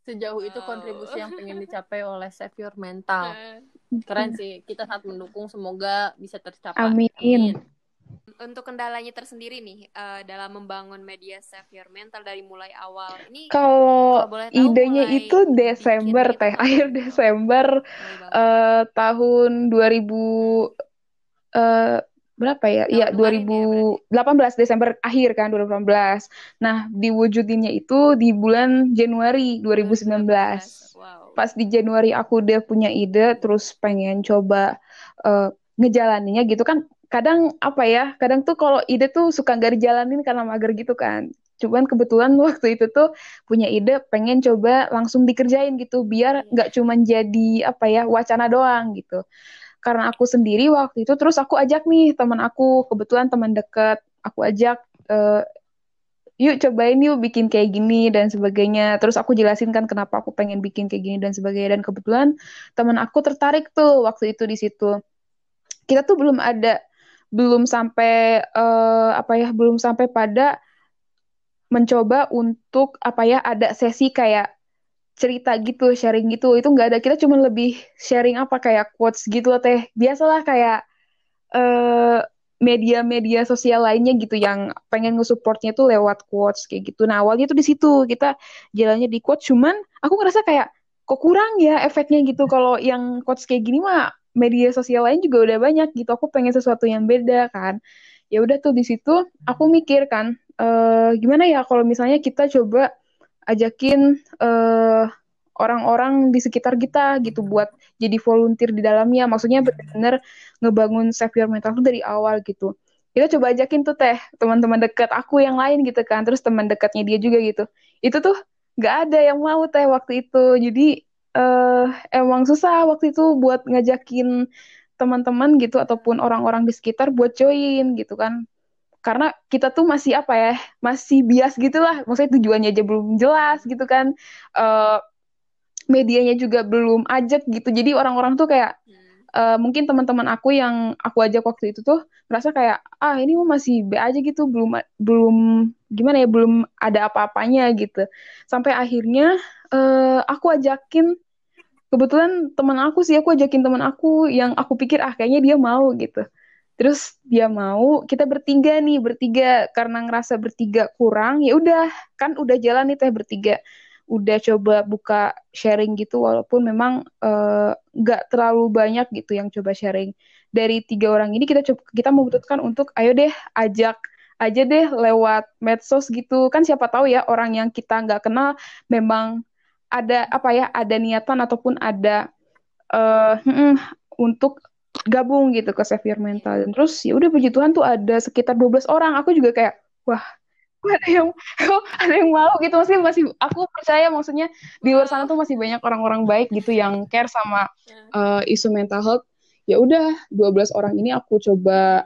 sejauh itu Wow. kontribusi yang pengen dicapai oleh Save Your Mental Eh, keren sih kita sangat mendukung semoga bisa tercapai Amin. untuk kendalanya tersendiri nih eh, dalam membangun media Save Your Mental dari mulai awal. Ini kalau Kalau boleh tahu idenya mulai itu Desember teh itu akhir? Desember eh, tahun 2000 eh, berapa ya? Iya, Tahun kemarin ya, 2018 Desember akhir kan 2018. Nah, diwujudinnya itu di bulan Januari 2019. 2019. Wow. Pas di Januari aku udah punya ide, terus pengen coba eh, ngejalaninnya gitu kan. Kadang apa ya? Kadang tuh kalau ide tuh suka nggak dijalanin karena mager gitu kan. Cuman kebetulan waktu itu tuh punya ide pengen coba langsung dikerjain gitu biar Iya. nggak cuman jadi apa ya wacana doang gitu karena aku sendiri waktu itu terus aku ajak nih teman aku kebetulan teman dekat aku ajak eh, yuk cobain yuk bikin kayak gini dan sebagainya. Terus aku jelasin kan kenapa aku pengen bikin kayak gini dan sebagainya dan kebetulan teman aku tertarik tuh waktu itu di situ. Kita tuh belum ada belum sampai eh, apa ya belum sampai pada mencoba untuk apa ya ada sesi kayak cerita gitu, sharing gitu, itu nggak ada. Kita cuma lebih sharing apa kayak quotes gitu loh teh. Biasalah kayak eh, media-media sosial lainnya gitu yang pengen nge-supportnya tuh lewat quotes kayak gitu. Nah awalnya tuh di situ kita jalannya di quotes, cuman aku ngerasa kayak kok kurang ya efeknya gitu. Kalau yang quotes kayak gini mah media sosial lain juga udah banyak gitu. Aku pengen sesuatu yang beda kan. Ya udah tuh di situ aku mikir kan, eh, gimana ya kalau misalnya kita coba ajakin eh, orang-orang di sekitar kita gitu buat jadi volunteer di dalamnya. Maksudnya benar-benar ngebangun save your mental dari awal gitu. Kita coba ajakin tuh teh teman-teman dekat aku yang lain gitu kan, terus teman dekatnya dia juga gitu. Itu tuh nggak ada yang mau teh waktu itu. Jadi eh emang susah waktu itu buat ngajakin teman-teman gitu ataupun orang-orang di sekitar buat join gitu kan karena kita tuh masih apa ya masih bias gitulah maksudnya tujuannya aja belum jelas gitu kan. Eh, medianya juga belum ajak gitu. Jadi orang-orang tuh kayak eh, mungkin teman-teman aku yang aku ajak waktu itu tuh merasa kayak ah ini masih B aja gitu. Belum belum gimana ya belum ada apa-apanya gitu. Sampai akhirnya eh, aku ajakin kebetulan teman aku sih aku ajakin teman aku yang aku pikir ah kayaknya dia mau gitu terus dia mau kita bertiga nih bertiga. Karena ngerasa bertiga kurang ya udah. Kan udah jalan nih teh bertiga. Udah coba buka sharing gitu walaupun memang eh, nggak terlalu banyak gitu yang coba sharing. Dari tiga orang ini kita coba kita memutuskan untuk ayo deh ajak aja deh lewat medsos gitu. Kan siapa tahu ya orang yang kita nggak kenal memang ada apa ya ada niatan ataupun ada eh mm, untuk gabung gitu ke Save Your Mental. Dan terus ya udah puji Tuhan tuh ada sekitar 12 orang. Aku juga kayak wah ada yang ada yang mau gitu? Maksudnya masih aku percaya maksudnya di luar sana tuh masih banyak orang-orang baik gitu yang care sama eh, isu mental health. Ya udah 12 orang ini aku coba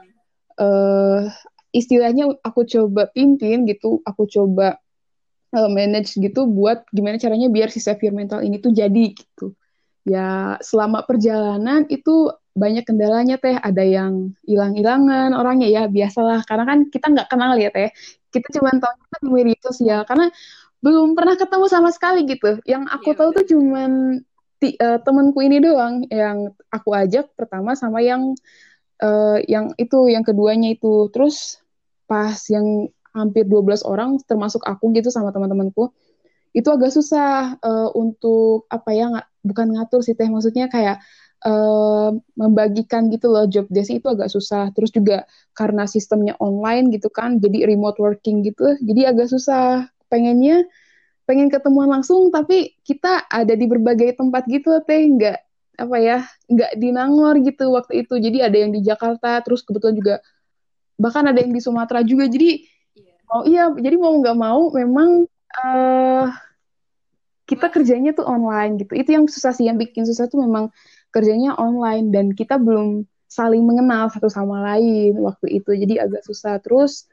eh istilahnya aku coba pimpin gitu aku coba eh, manage gitu buat gimana caranya biar si Save Your Mental ini tuh jadi gitu. Ya selama perjalanan itu banyak kendalanya teh. Ada yang hilang-hilangan orangnya ya biasalah. Karena kan kita nggak kenal ya teh. Kita cuma tahu di media sosial karena belum pernah ketemu sama sekali gitu. Yang aku Iya, tahu tuh cuman eh, temanku ini doang. Yang aku ajak pertama sama yang eh, yang itu yang keduanya itu. Terus pas yang hampir 12 orang termasuk aku gitu sama teman-temanku itu agak susah eh, untuk apa ya nga- bukan ngatur sih teh. Maksudnya kayak uh, membagikan gitu loh job desk itu agak susah. Terus juga karena sistemnya online gitu kan, jadi remote working gitu, jadi agak susah. Pengennya pengen ketemuan langsung, tapi kita ada di berbagai tempat gitu teh, nggak apa ya, nggak di Nangor gitu waktu itu. Jadi ada yang di Jakarta, terus kebetulan juga bahkan ada yang di Sumatera juga. Jadi yeah. oh iya, jadi mau nggak mau memang uh, kita kerjanya tuh online gitu. Itu yang susah sih, yang bikin susah tuh memang kerjanya online dan kita belum saling mengenal satu sama lain waktu itu. Jadi agak susah. Terus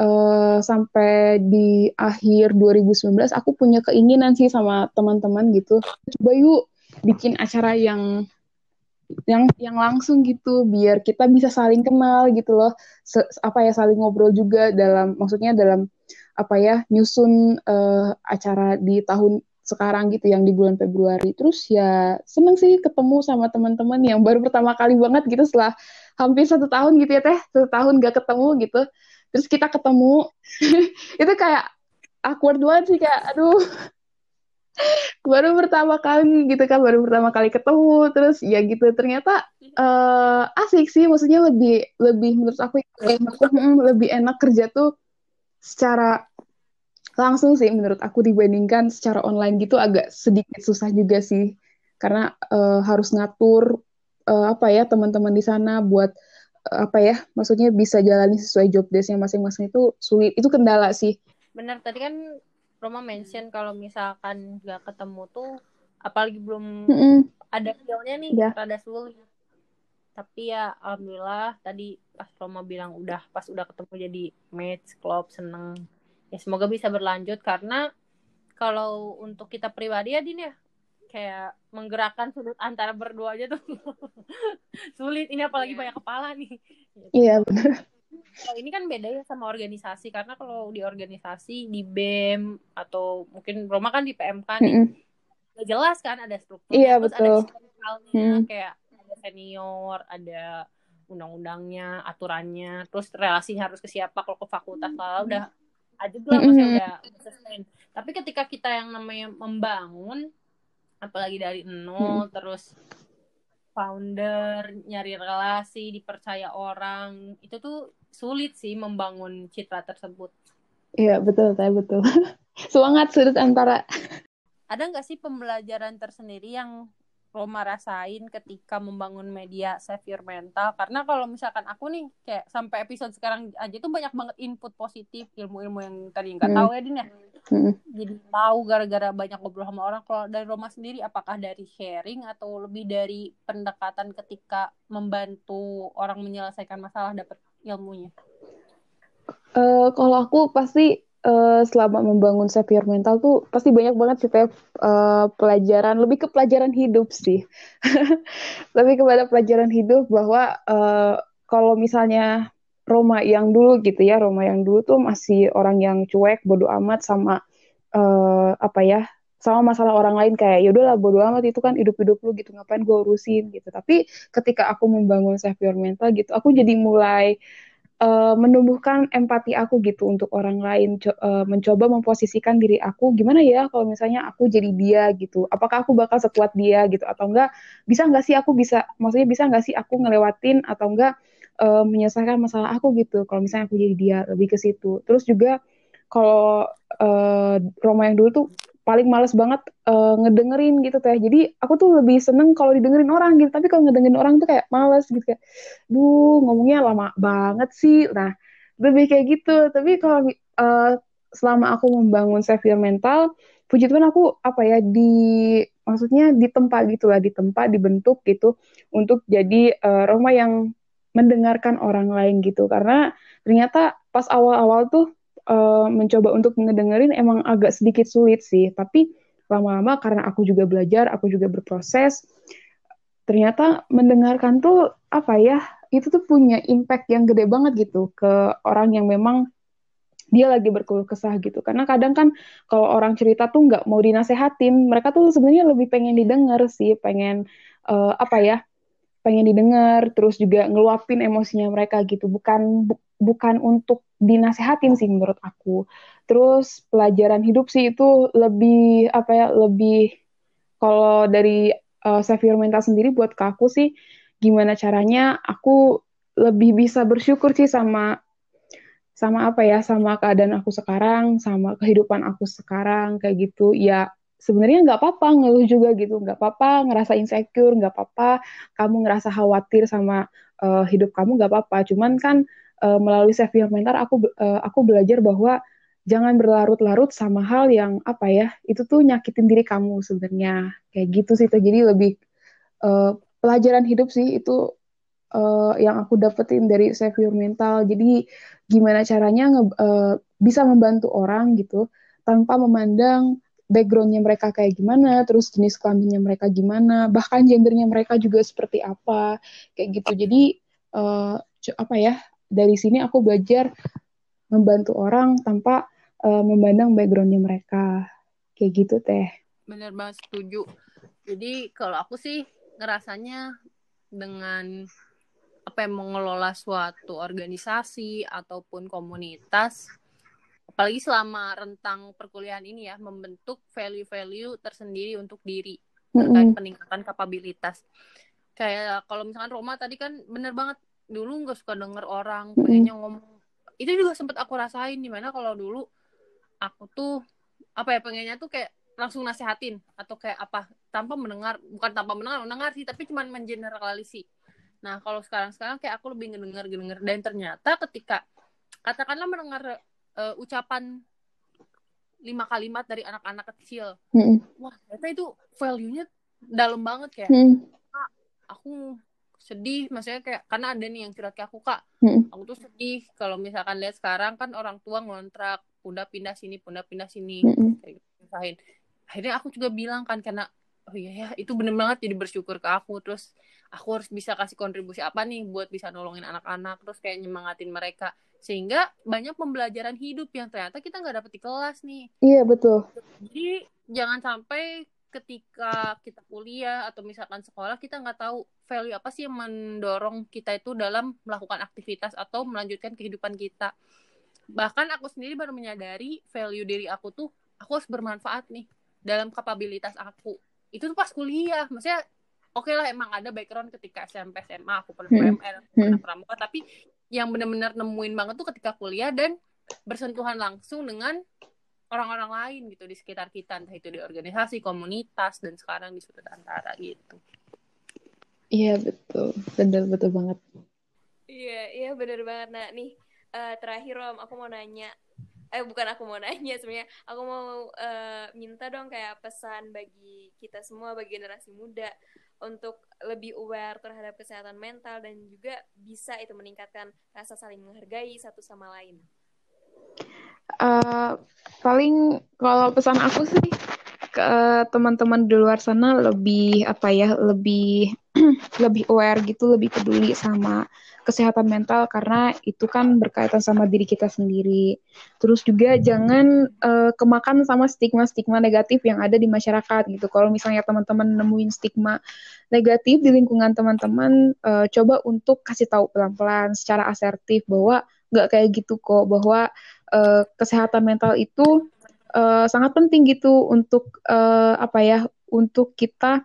uh, sampai di akhir 2019 aku punya keinginan sih sama teman-teman gitu. Coba yuk bikin acara yang yang yang langsung gitu biar kita bisa saling kenal gitu loh. Se, apa ya saling ngobrol juga dalam maksudnya dalam apa ya nyusun uh, acara di tahun sekarang gitu yang di bulan Februari. Terus ya seneng sih ketemu sama teman-teman yang baru pertama kali banget gitu setelah hampir satu tahun gitu ya teh, satu tahun gak ketemu gitu. Terus kita ketemu, itu kayak awkward banget sih kayak aduh baru pertama kali gitu kan baru pertama kali ketemu terus ya gitu ternyata uh, asik sih maksudnya lebih lebih menurut aku lebih enak kerja tuh secara langsung sih menurut aku dibandingkan secara online gitu agak sedikit susah juga sih karena uh, harus ngatur uh, apa ya teman-teman di sana buat uh, apa ya maksudnya bisa jalani sesuai job desknya masing-masing itu sulit itu kendala sih benar tadi kan Roma mention kalau misalkan nggak ketemu tuh apalagi belum mm -mm. ada feelnya nih yeah. rada sulit tapi ya alhamdulillah tadi pas Roma bilang udah pas udah ketemu jadi match klub seneng ya semoga bisa berlanjut karena kalau untuk kita pribadi ya Din ya kayak menggerakkan sudut antara berdua aja tuh sulit ini apalagi yeah. banyak kepala nih iya yeah, benar kalau ini kan beda ya sama organisasi karena kalau di organisasi di BEM atau mungkin Roma kan di PMK nih mm -hmm. jelas kan ada struktur iya yeah, betul ada mm. kayak ada senior ada undang-undangnya aturannya terus relasinya harus ke siapa kalau ke fakultas lalu udah aja lah masih udah sustain tapi ketika kita yang namanya membangun apalagi dari nol hmm. terus founder nyari relasi dipercaya orang itu tuh sulit sih membangun citra tersebut. Iya betul saya betul. Semangat sudut antara. Ada nggak sih pembelajaran tersendiri yang Roma rasain ketika membangun media save mental karena kalau misalkan aku nih kayak sampai episode sekarang aja tuh banyak banget input positif ilmu-ilmu yang tadi nggak hmm. tahu ya Din ya hmm. jadi tahu gara-gara banyak ngobrol sama orang kalau dari Roma sendiri apakah dari sharing atau lebih dari pendekatan ketika membantu orang menyelesaikan masalah dapat ilmunya uh, kalau aku pasti uh, selama membangun self mental tuh pasti banyak banget sih uh, pelajaran lebih ke pelajaran hidup sih. Lebih kepada pelajaran hidup bahwa uh, kalau misalnya Roma yang dulu gitu ya Roma yang dulu tuh masih orang yang cuek bodoh amat sama uh, apa ya sama masalah orang lain. Kayak yaudah lah bodo amat itu kan hidup-hidup lu gitu ngapain gue urusin? Gitu. Tapi ketika aku membangun self mental gitu aku jadi mulai menumbuhkan empati aku gitu untuk orang lain uh, mencoba memposisikan diri aku gimana ya kalau misalnya aku jadi dia gitu? Apakah aku bakal sekuat dia gitu? Atau enggak bisa enggak sih aku bisa maksudnya bisa enggak sih aku ngelewatin atau enggak uh, menyelesaikan masalah aku gitu kalau misalnya aku jadi dia? Lebih ke situ. Terus juga kalau uh, Roma yang dulu tuh paling males banget uh, ngedengerin gitu teh. Jadi aku tuh lebih seneng kalau didengerin orang gitu. Tapi kalau ngedengerin orang tuh kayak males gitu kayak, duh ngomongnya lama banget sih. Nah lebih kayak gitu. Tapi kalau uh, selama aku membangun self mental, puji Tuhan aku apa ya di maksudnya di tempat gitu lah, di tempat dibentuk gitu untuk jadi uh, Roma yang mendengarkan orang lain gitu. Karena ternyata pas awal-awal tuh uh, mencoba untuk ngedengerin emang agak sedikit sulit sih, tapi lama-lama karena aku juga belajar, aku juga berproses, ternyata mendengarkan tuh apa ya, itu tuh punya impact yang gede banget gitu ke orang yang memang dia lagi berkeluh kesah gitu. Karena kadang kan kalau orang cerita tuh nggak mau dinasehatin, mereka tuh sebenarnya lebih pengen didengar sih, pengen uh, apa ya, pengen didengar, terus juga ngeluapin emosinya mereka gitu. Bukan bu bukan untuk dinasehatin sih menurut aku. Terus pelajaran hidup sih itu lebih apa ya lebih kalau dari uh, save your mental sendiri buat ke aku sih gimana caranya aku lebih bisa bersyukur sih sama sama apa ya sama keadaan aku sekarang sama kehidupan aku sekarang kayak gitu. Ya sebenarnya nggak apa-apa ngeluh juga gitu. Nggak apa-apa ngerasa insecure nggak apa-apa. Kamu ngerasa khawatir sama uh, hidup kamu nggak apa-apa. Cuman kan uh, melalui self mental aku uh, aku belajar bahwa jangan berlarut-larut sama hal yang apa ya itu tuh nyakitin diri kamu sebenarnya. Kayak gitu sih jadi lebih uh, pelajaran hidup sih itu uh, yang aku dapetin dari save your mental. Jadi gimana caranya uh, bisa membantu orang gitu tanpa memandang backgroundnya mereka kayak gimana, terus jenis kelaminnya mereka gimana, bahkan gendernya mereka juga seperti apa, kayak gitu. Jadi uh, apa ya dari sini aku belajar membantu orang tanpa uh, memandang backgroundnya mereka, kayak gitu teh. Bener banget setuju. Jadi kalau aku sih ngerasanya dengan apa yang mengelola suatu organisasi ataupun komunitas apalagi selama rentang perkuliahan ini ya membentuk value-value tersendiri untuk diri terkait peningkatan kapabilitas kayak kalau misalkan Roma tadi kan bener banget dulu nggak suka denger orang pengennya ngomong itu juga sempet aku rasain di mana kalau dulu aku tuh apa ya pengennya tuh kayak langsung nasehatin atau kayak apa tanpa mendengar bukan tanpa mendengar mendengar sih tapi cuma mengeneralisir Nah, kalau sekarang-sekarang kayak aku lebih ngedenger-ngedenger dan ternyata ketika katakanlah mendengar uh, ucapan lima kalimat dari anak-anak kecil, mm. wah ternyata itu value-nya dalam banget kayak, mm. aku sedih, maksudnya kayak karena ada nih yang curhat ke aku kak, mm. aku tuh sedih kalau misalkan lihat sekarang kan orang tua ngontrak, udah pindah sini, udah pindah sini, mm. kayak gitu, Akhirnya aku juga bilang kan karena oh iya ya itu bener banget jadi bersyukur ke aku. Terus aku harus bisa kasih kontribusi apa nih buat bisa nolongin anak-anak? Terus kayak nyemangatin mereka. Sehingga banyak pembelajaran hidup yang ternyata kita nggak dapet di kelas nih. Iya betul. Jadi jangan sampai ketika kita kuliah atau misalkan sekolah kita nggak tahu value apa sih yang mendorong kita itu dalam melakukan aktivitas atau melanjutkan kehidupan kita bahkan aku sendiri baru menyadari value diri aku tuh aku harus bermanfaat nih dalam kapabilitas aku itu tuh pas kuliah maksudnya oke okay lah emang ada background ketika SMP SMA aku pernah hmm. PMR hmm. pernah pramuka tapi yang benar-benar nemuin banget tuh ketika kuliah dan bersentuhan langsung dengan orang-orang lain gitu di sekitar kita entah itu di organisasi komunitas dan sekarang di sudut antara gitu. Iya betul. Betul betul banget. Iya iya benar banget nah nih uh, terakhir om aku mau nanya. Eh bukan aku mau nanya sebenarnya. Aku mau uh, minta dong kayak pesan bagi kita semua bagi generasi muda untuk lebih aware terhadap kesehatan mental dan juga bisa itu meningkatkan rasa saling menghargai satu sama lain. Uh, paling kalau pesan aku sih ke teman-teman di luar sana lebih apa ya lebih lebih aware gitu lebih peduli sama kesehatan mental karena itu kan berkaitan sama diri kita sendiri. Terus juga jangan uh, kemakan sama stigma-stigma negatif yang ada di masyarakat gitu. Kalau misalnya teman-teman nemuin stigma negatif di lingkungan teman-teman, uh, coba untuk kasih tahu pelan-pelan secara asertif bahwa nggak kayak gitu kok, bahwa uh, kesehatan mental itu uh, sangat penting gitu untuk uh, apa ya, untuk kita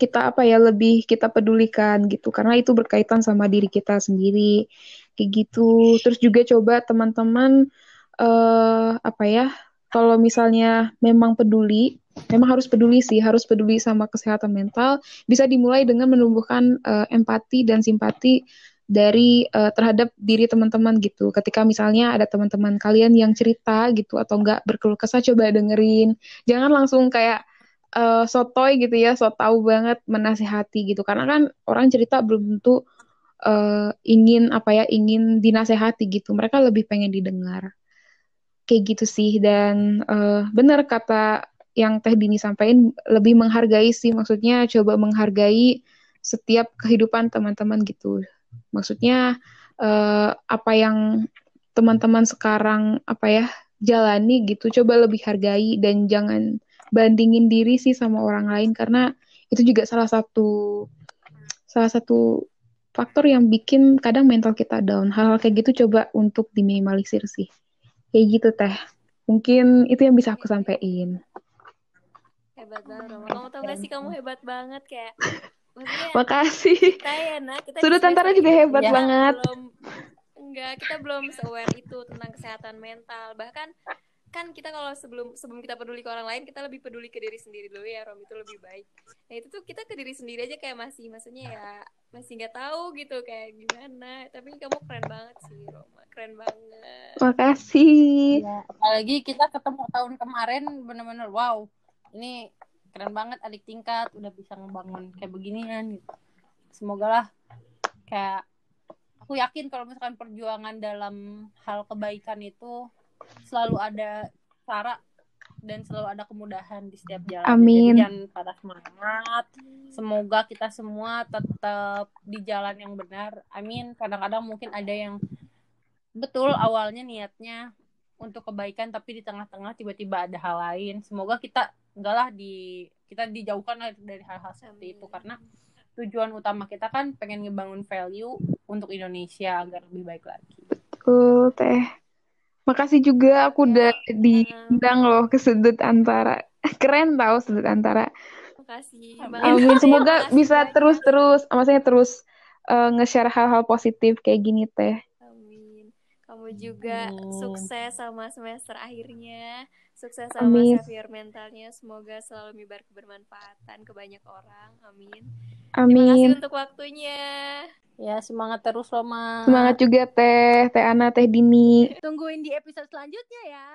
kita apa ya lebih kita pedulikan gitu. Karena itu berkaitan sama diri kita sendiri kayak gitu. Terus juga coba teman-teman uh, apa ya kalau misalnya memang peduli memang harus peduli sih harus peduli sama kesehatan mental bisa dimulai dengan menumbuhkan uh, empati dan simpati dari uh, terhadap diri teman-teman gitu ketika misalnya ada teman-teman kalian yang cerita gitu atau enggak berkeluh kesah coba dengerin jangan langsung kayak uh, sotoy gitu ya, so tahu banget menasehati gitu. Karena kan orang cerita belum tentu uh, ingin apa ya, ingin dinasehati gitu. Mereka lebih pengen didengar. Kayak gitu sih dan uh, benar kata yang Teh Dini sampaikan lebih menghargai sih maksudnya coba menghargai setiap kehidupan teman-teman gitu. Maksudnya uh, apa yang teman-teman sekarang apa ya jalani gitu coba lebih hargai dan jangan bandingin diri sih sama orang lain karena itu juga salah satu salah satu faktor yang bikin kadang mental kita down. Hal-hal kayak gitu coba untuk diminimalisir sih. Kayak gitu teh. Mungkin itu yang bisa aku sampaikan. hebat banget. Kamu tau gak sih kamu hebat banget kayak maksudnya Makasih. kita ya kita di Sudut Antara juga ini hebat kita banget. belum enggak kita belum se-aware itu tentang kesehatan mental. Bahkan kan kita kalau sebelum sebelum kita peduli ke orang lain kita lebih peduli ke diri sendiri dulu ya Rom. Itu lebih baik. Nah itu tuh kita ke diri sendiri aja kayak masih maksudnya ya masih nggak tahu gitu kayak gimana. Tapi kamu keren banget sih Roma keren banget. Makasih. Ya, apalagi kita ketemu tahun kemarin bener-bener wow. Ini keren banget adik tingkat udah bisa ngebangun kayak beginian gitu. Semoga lah kayak aku yakin kalau misalkan perjuangan dalam hal kebaikan itu selalu ada cara dan selalu ada kemudahan di setiap jalan. Amin. jadi jangan patah semangat. Semoga kita semua tetap di jalan yang benar. Amin. Kadang-kadang mungkin ada yang betul awalnya niatnya untuk kebaikan tapi di tengah-tengah tiba-tiba ada hal lain. Semoga kita enggak lah di kita dijauhkan lah dari hal-hal seperti itu karena tujuan utama kita kan pengen ngebangun value untuk Indonesia agar lebih baik lagi Tuh, Teh. Makasih juga aku udah diundang loh ke sudut antara. Keren tau sudut antara. makasih Amin. Amin. Semoga Makasih bisa terus-terus, maksudnya terus eh, nge-share hal-hal positif kayak gini, Teh. Amin. Kamu juga Amin. sukses sama semester akhirnya, sukses sama Amin. year mentalnya. Semoga selalu menyebar kebermanfaatan ke banyak orang. Amin. Terima kasih Amin. untuk waktunya. ya semangat terus Roma Semangat juga, Teh. Teh Ana, Teh Dini. tungguin di episode selanjutnya ya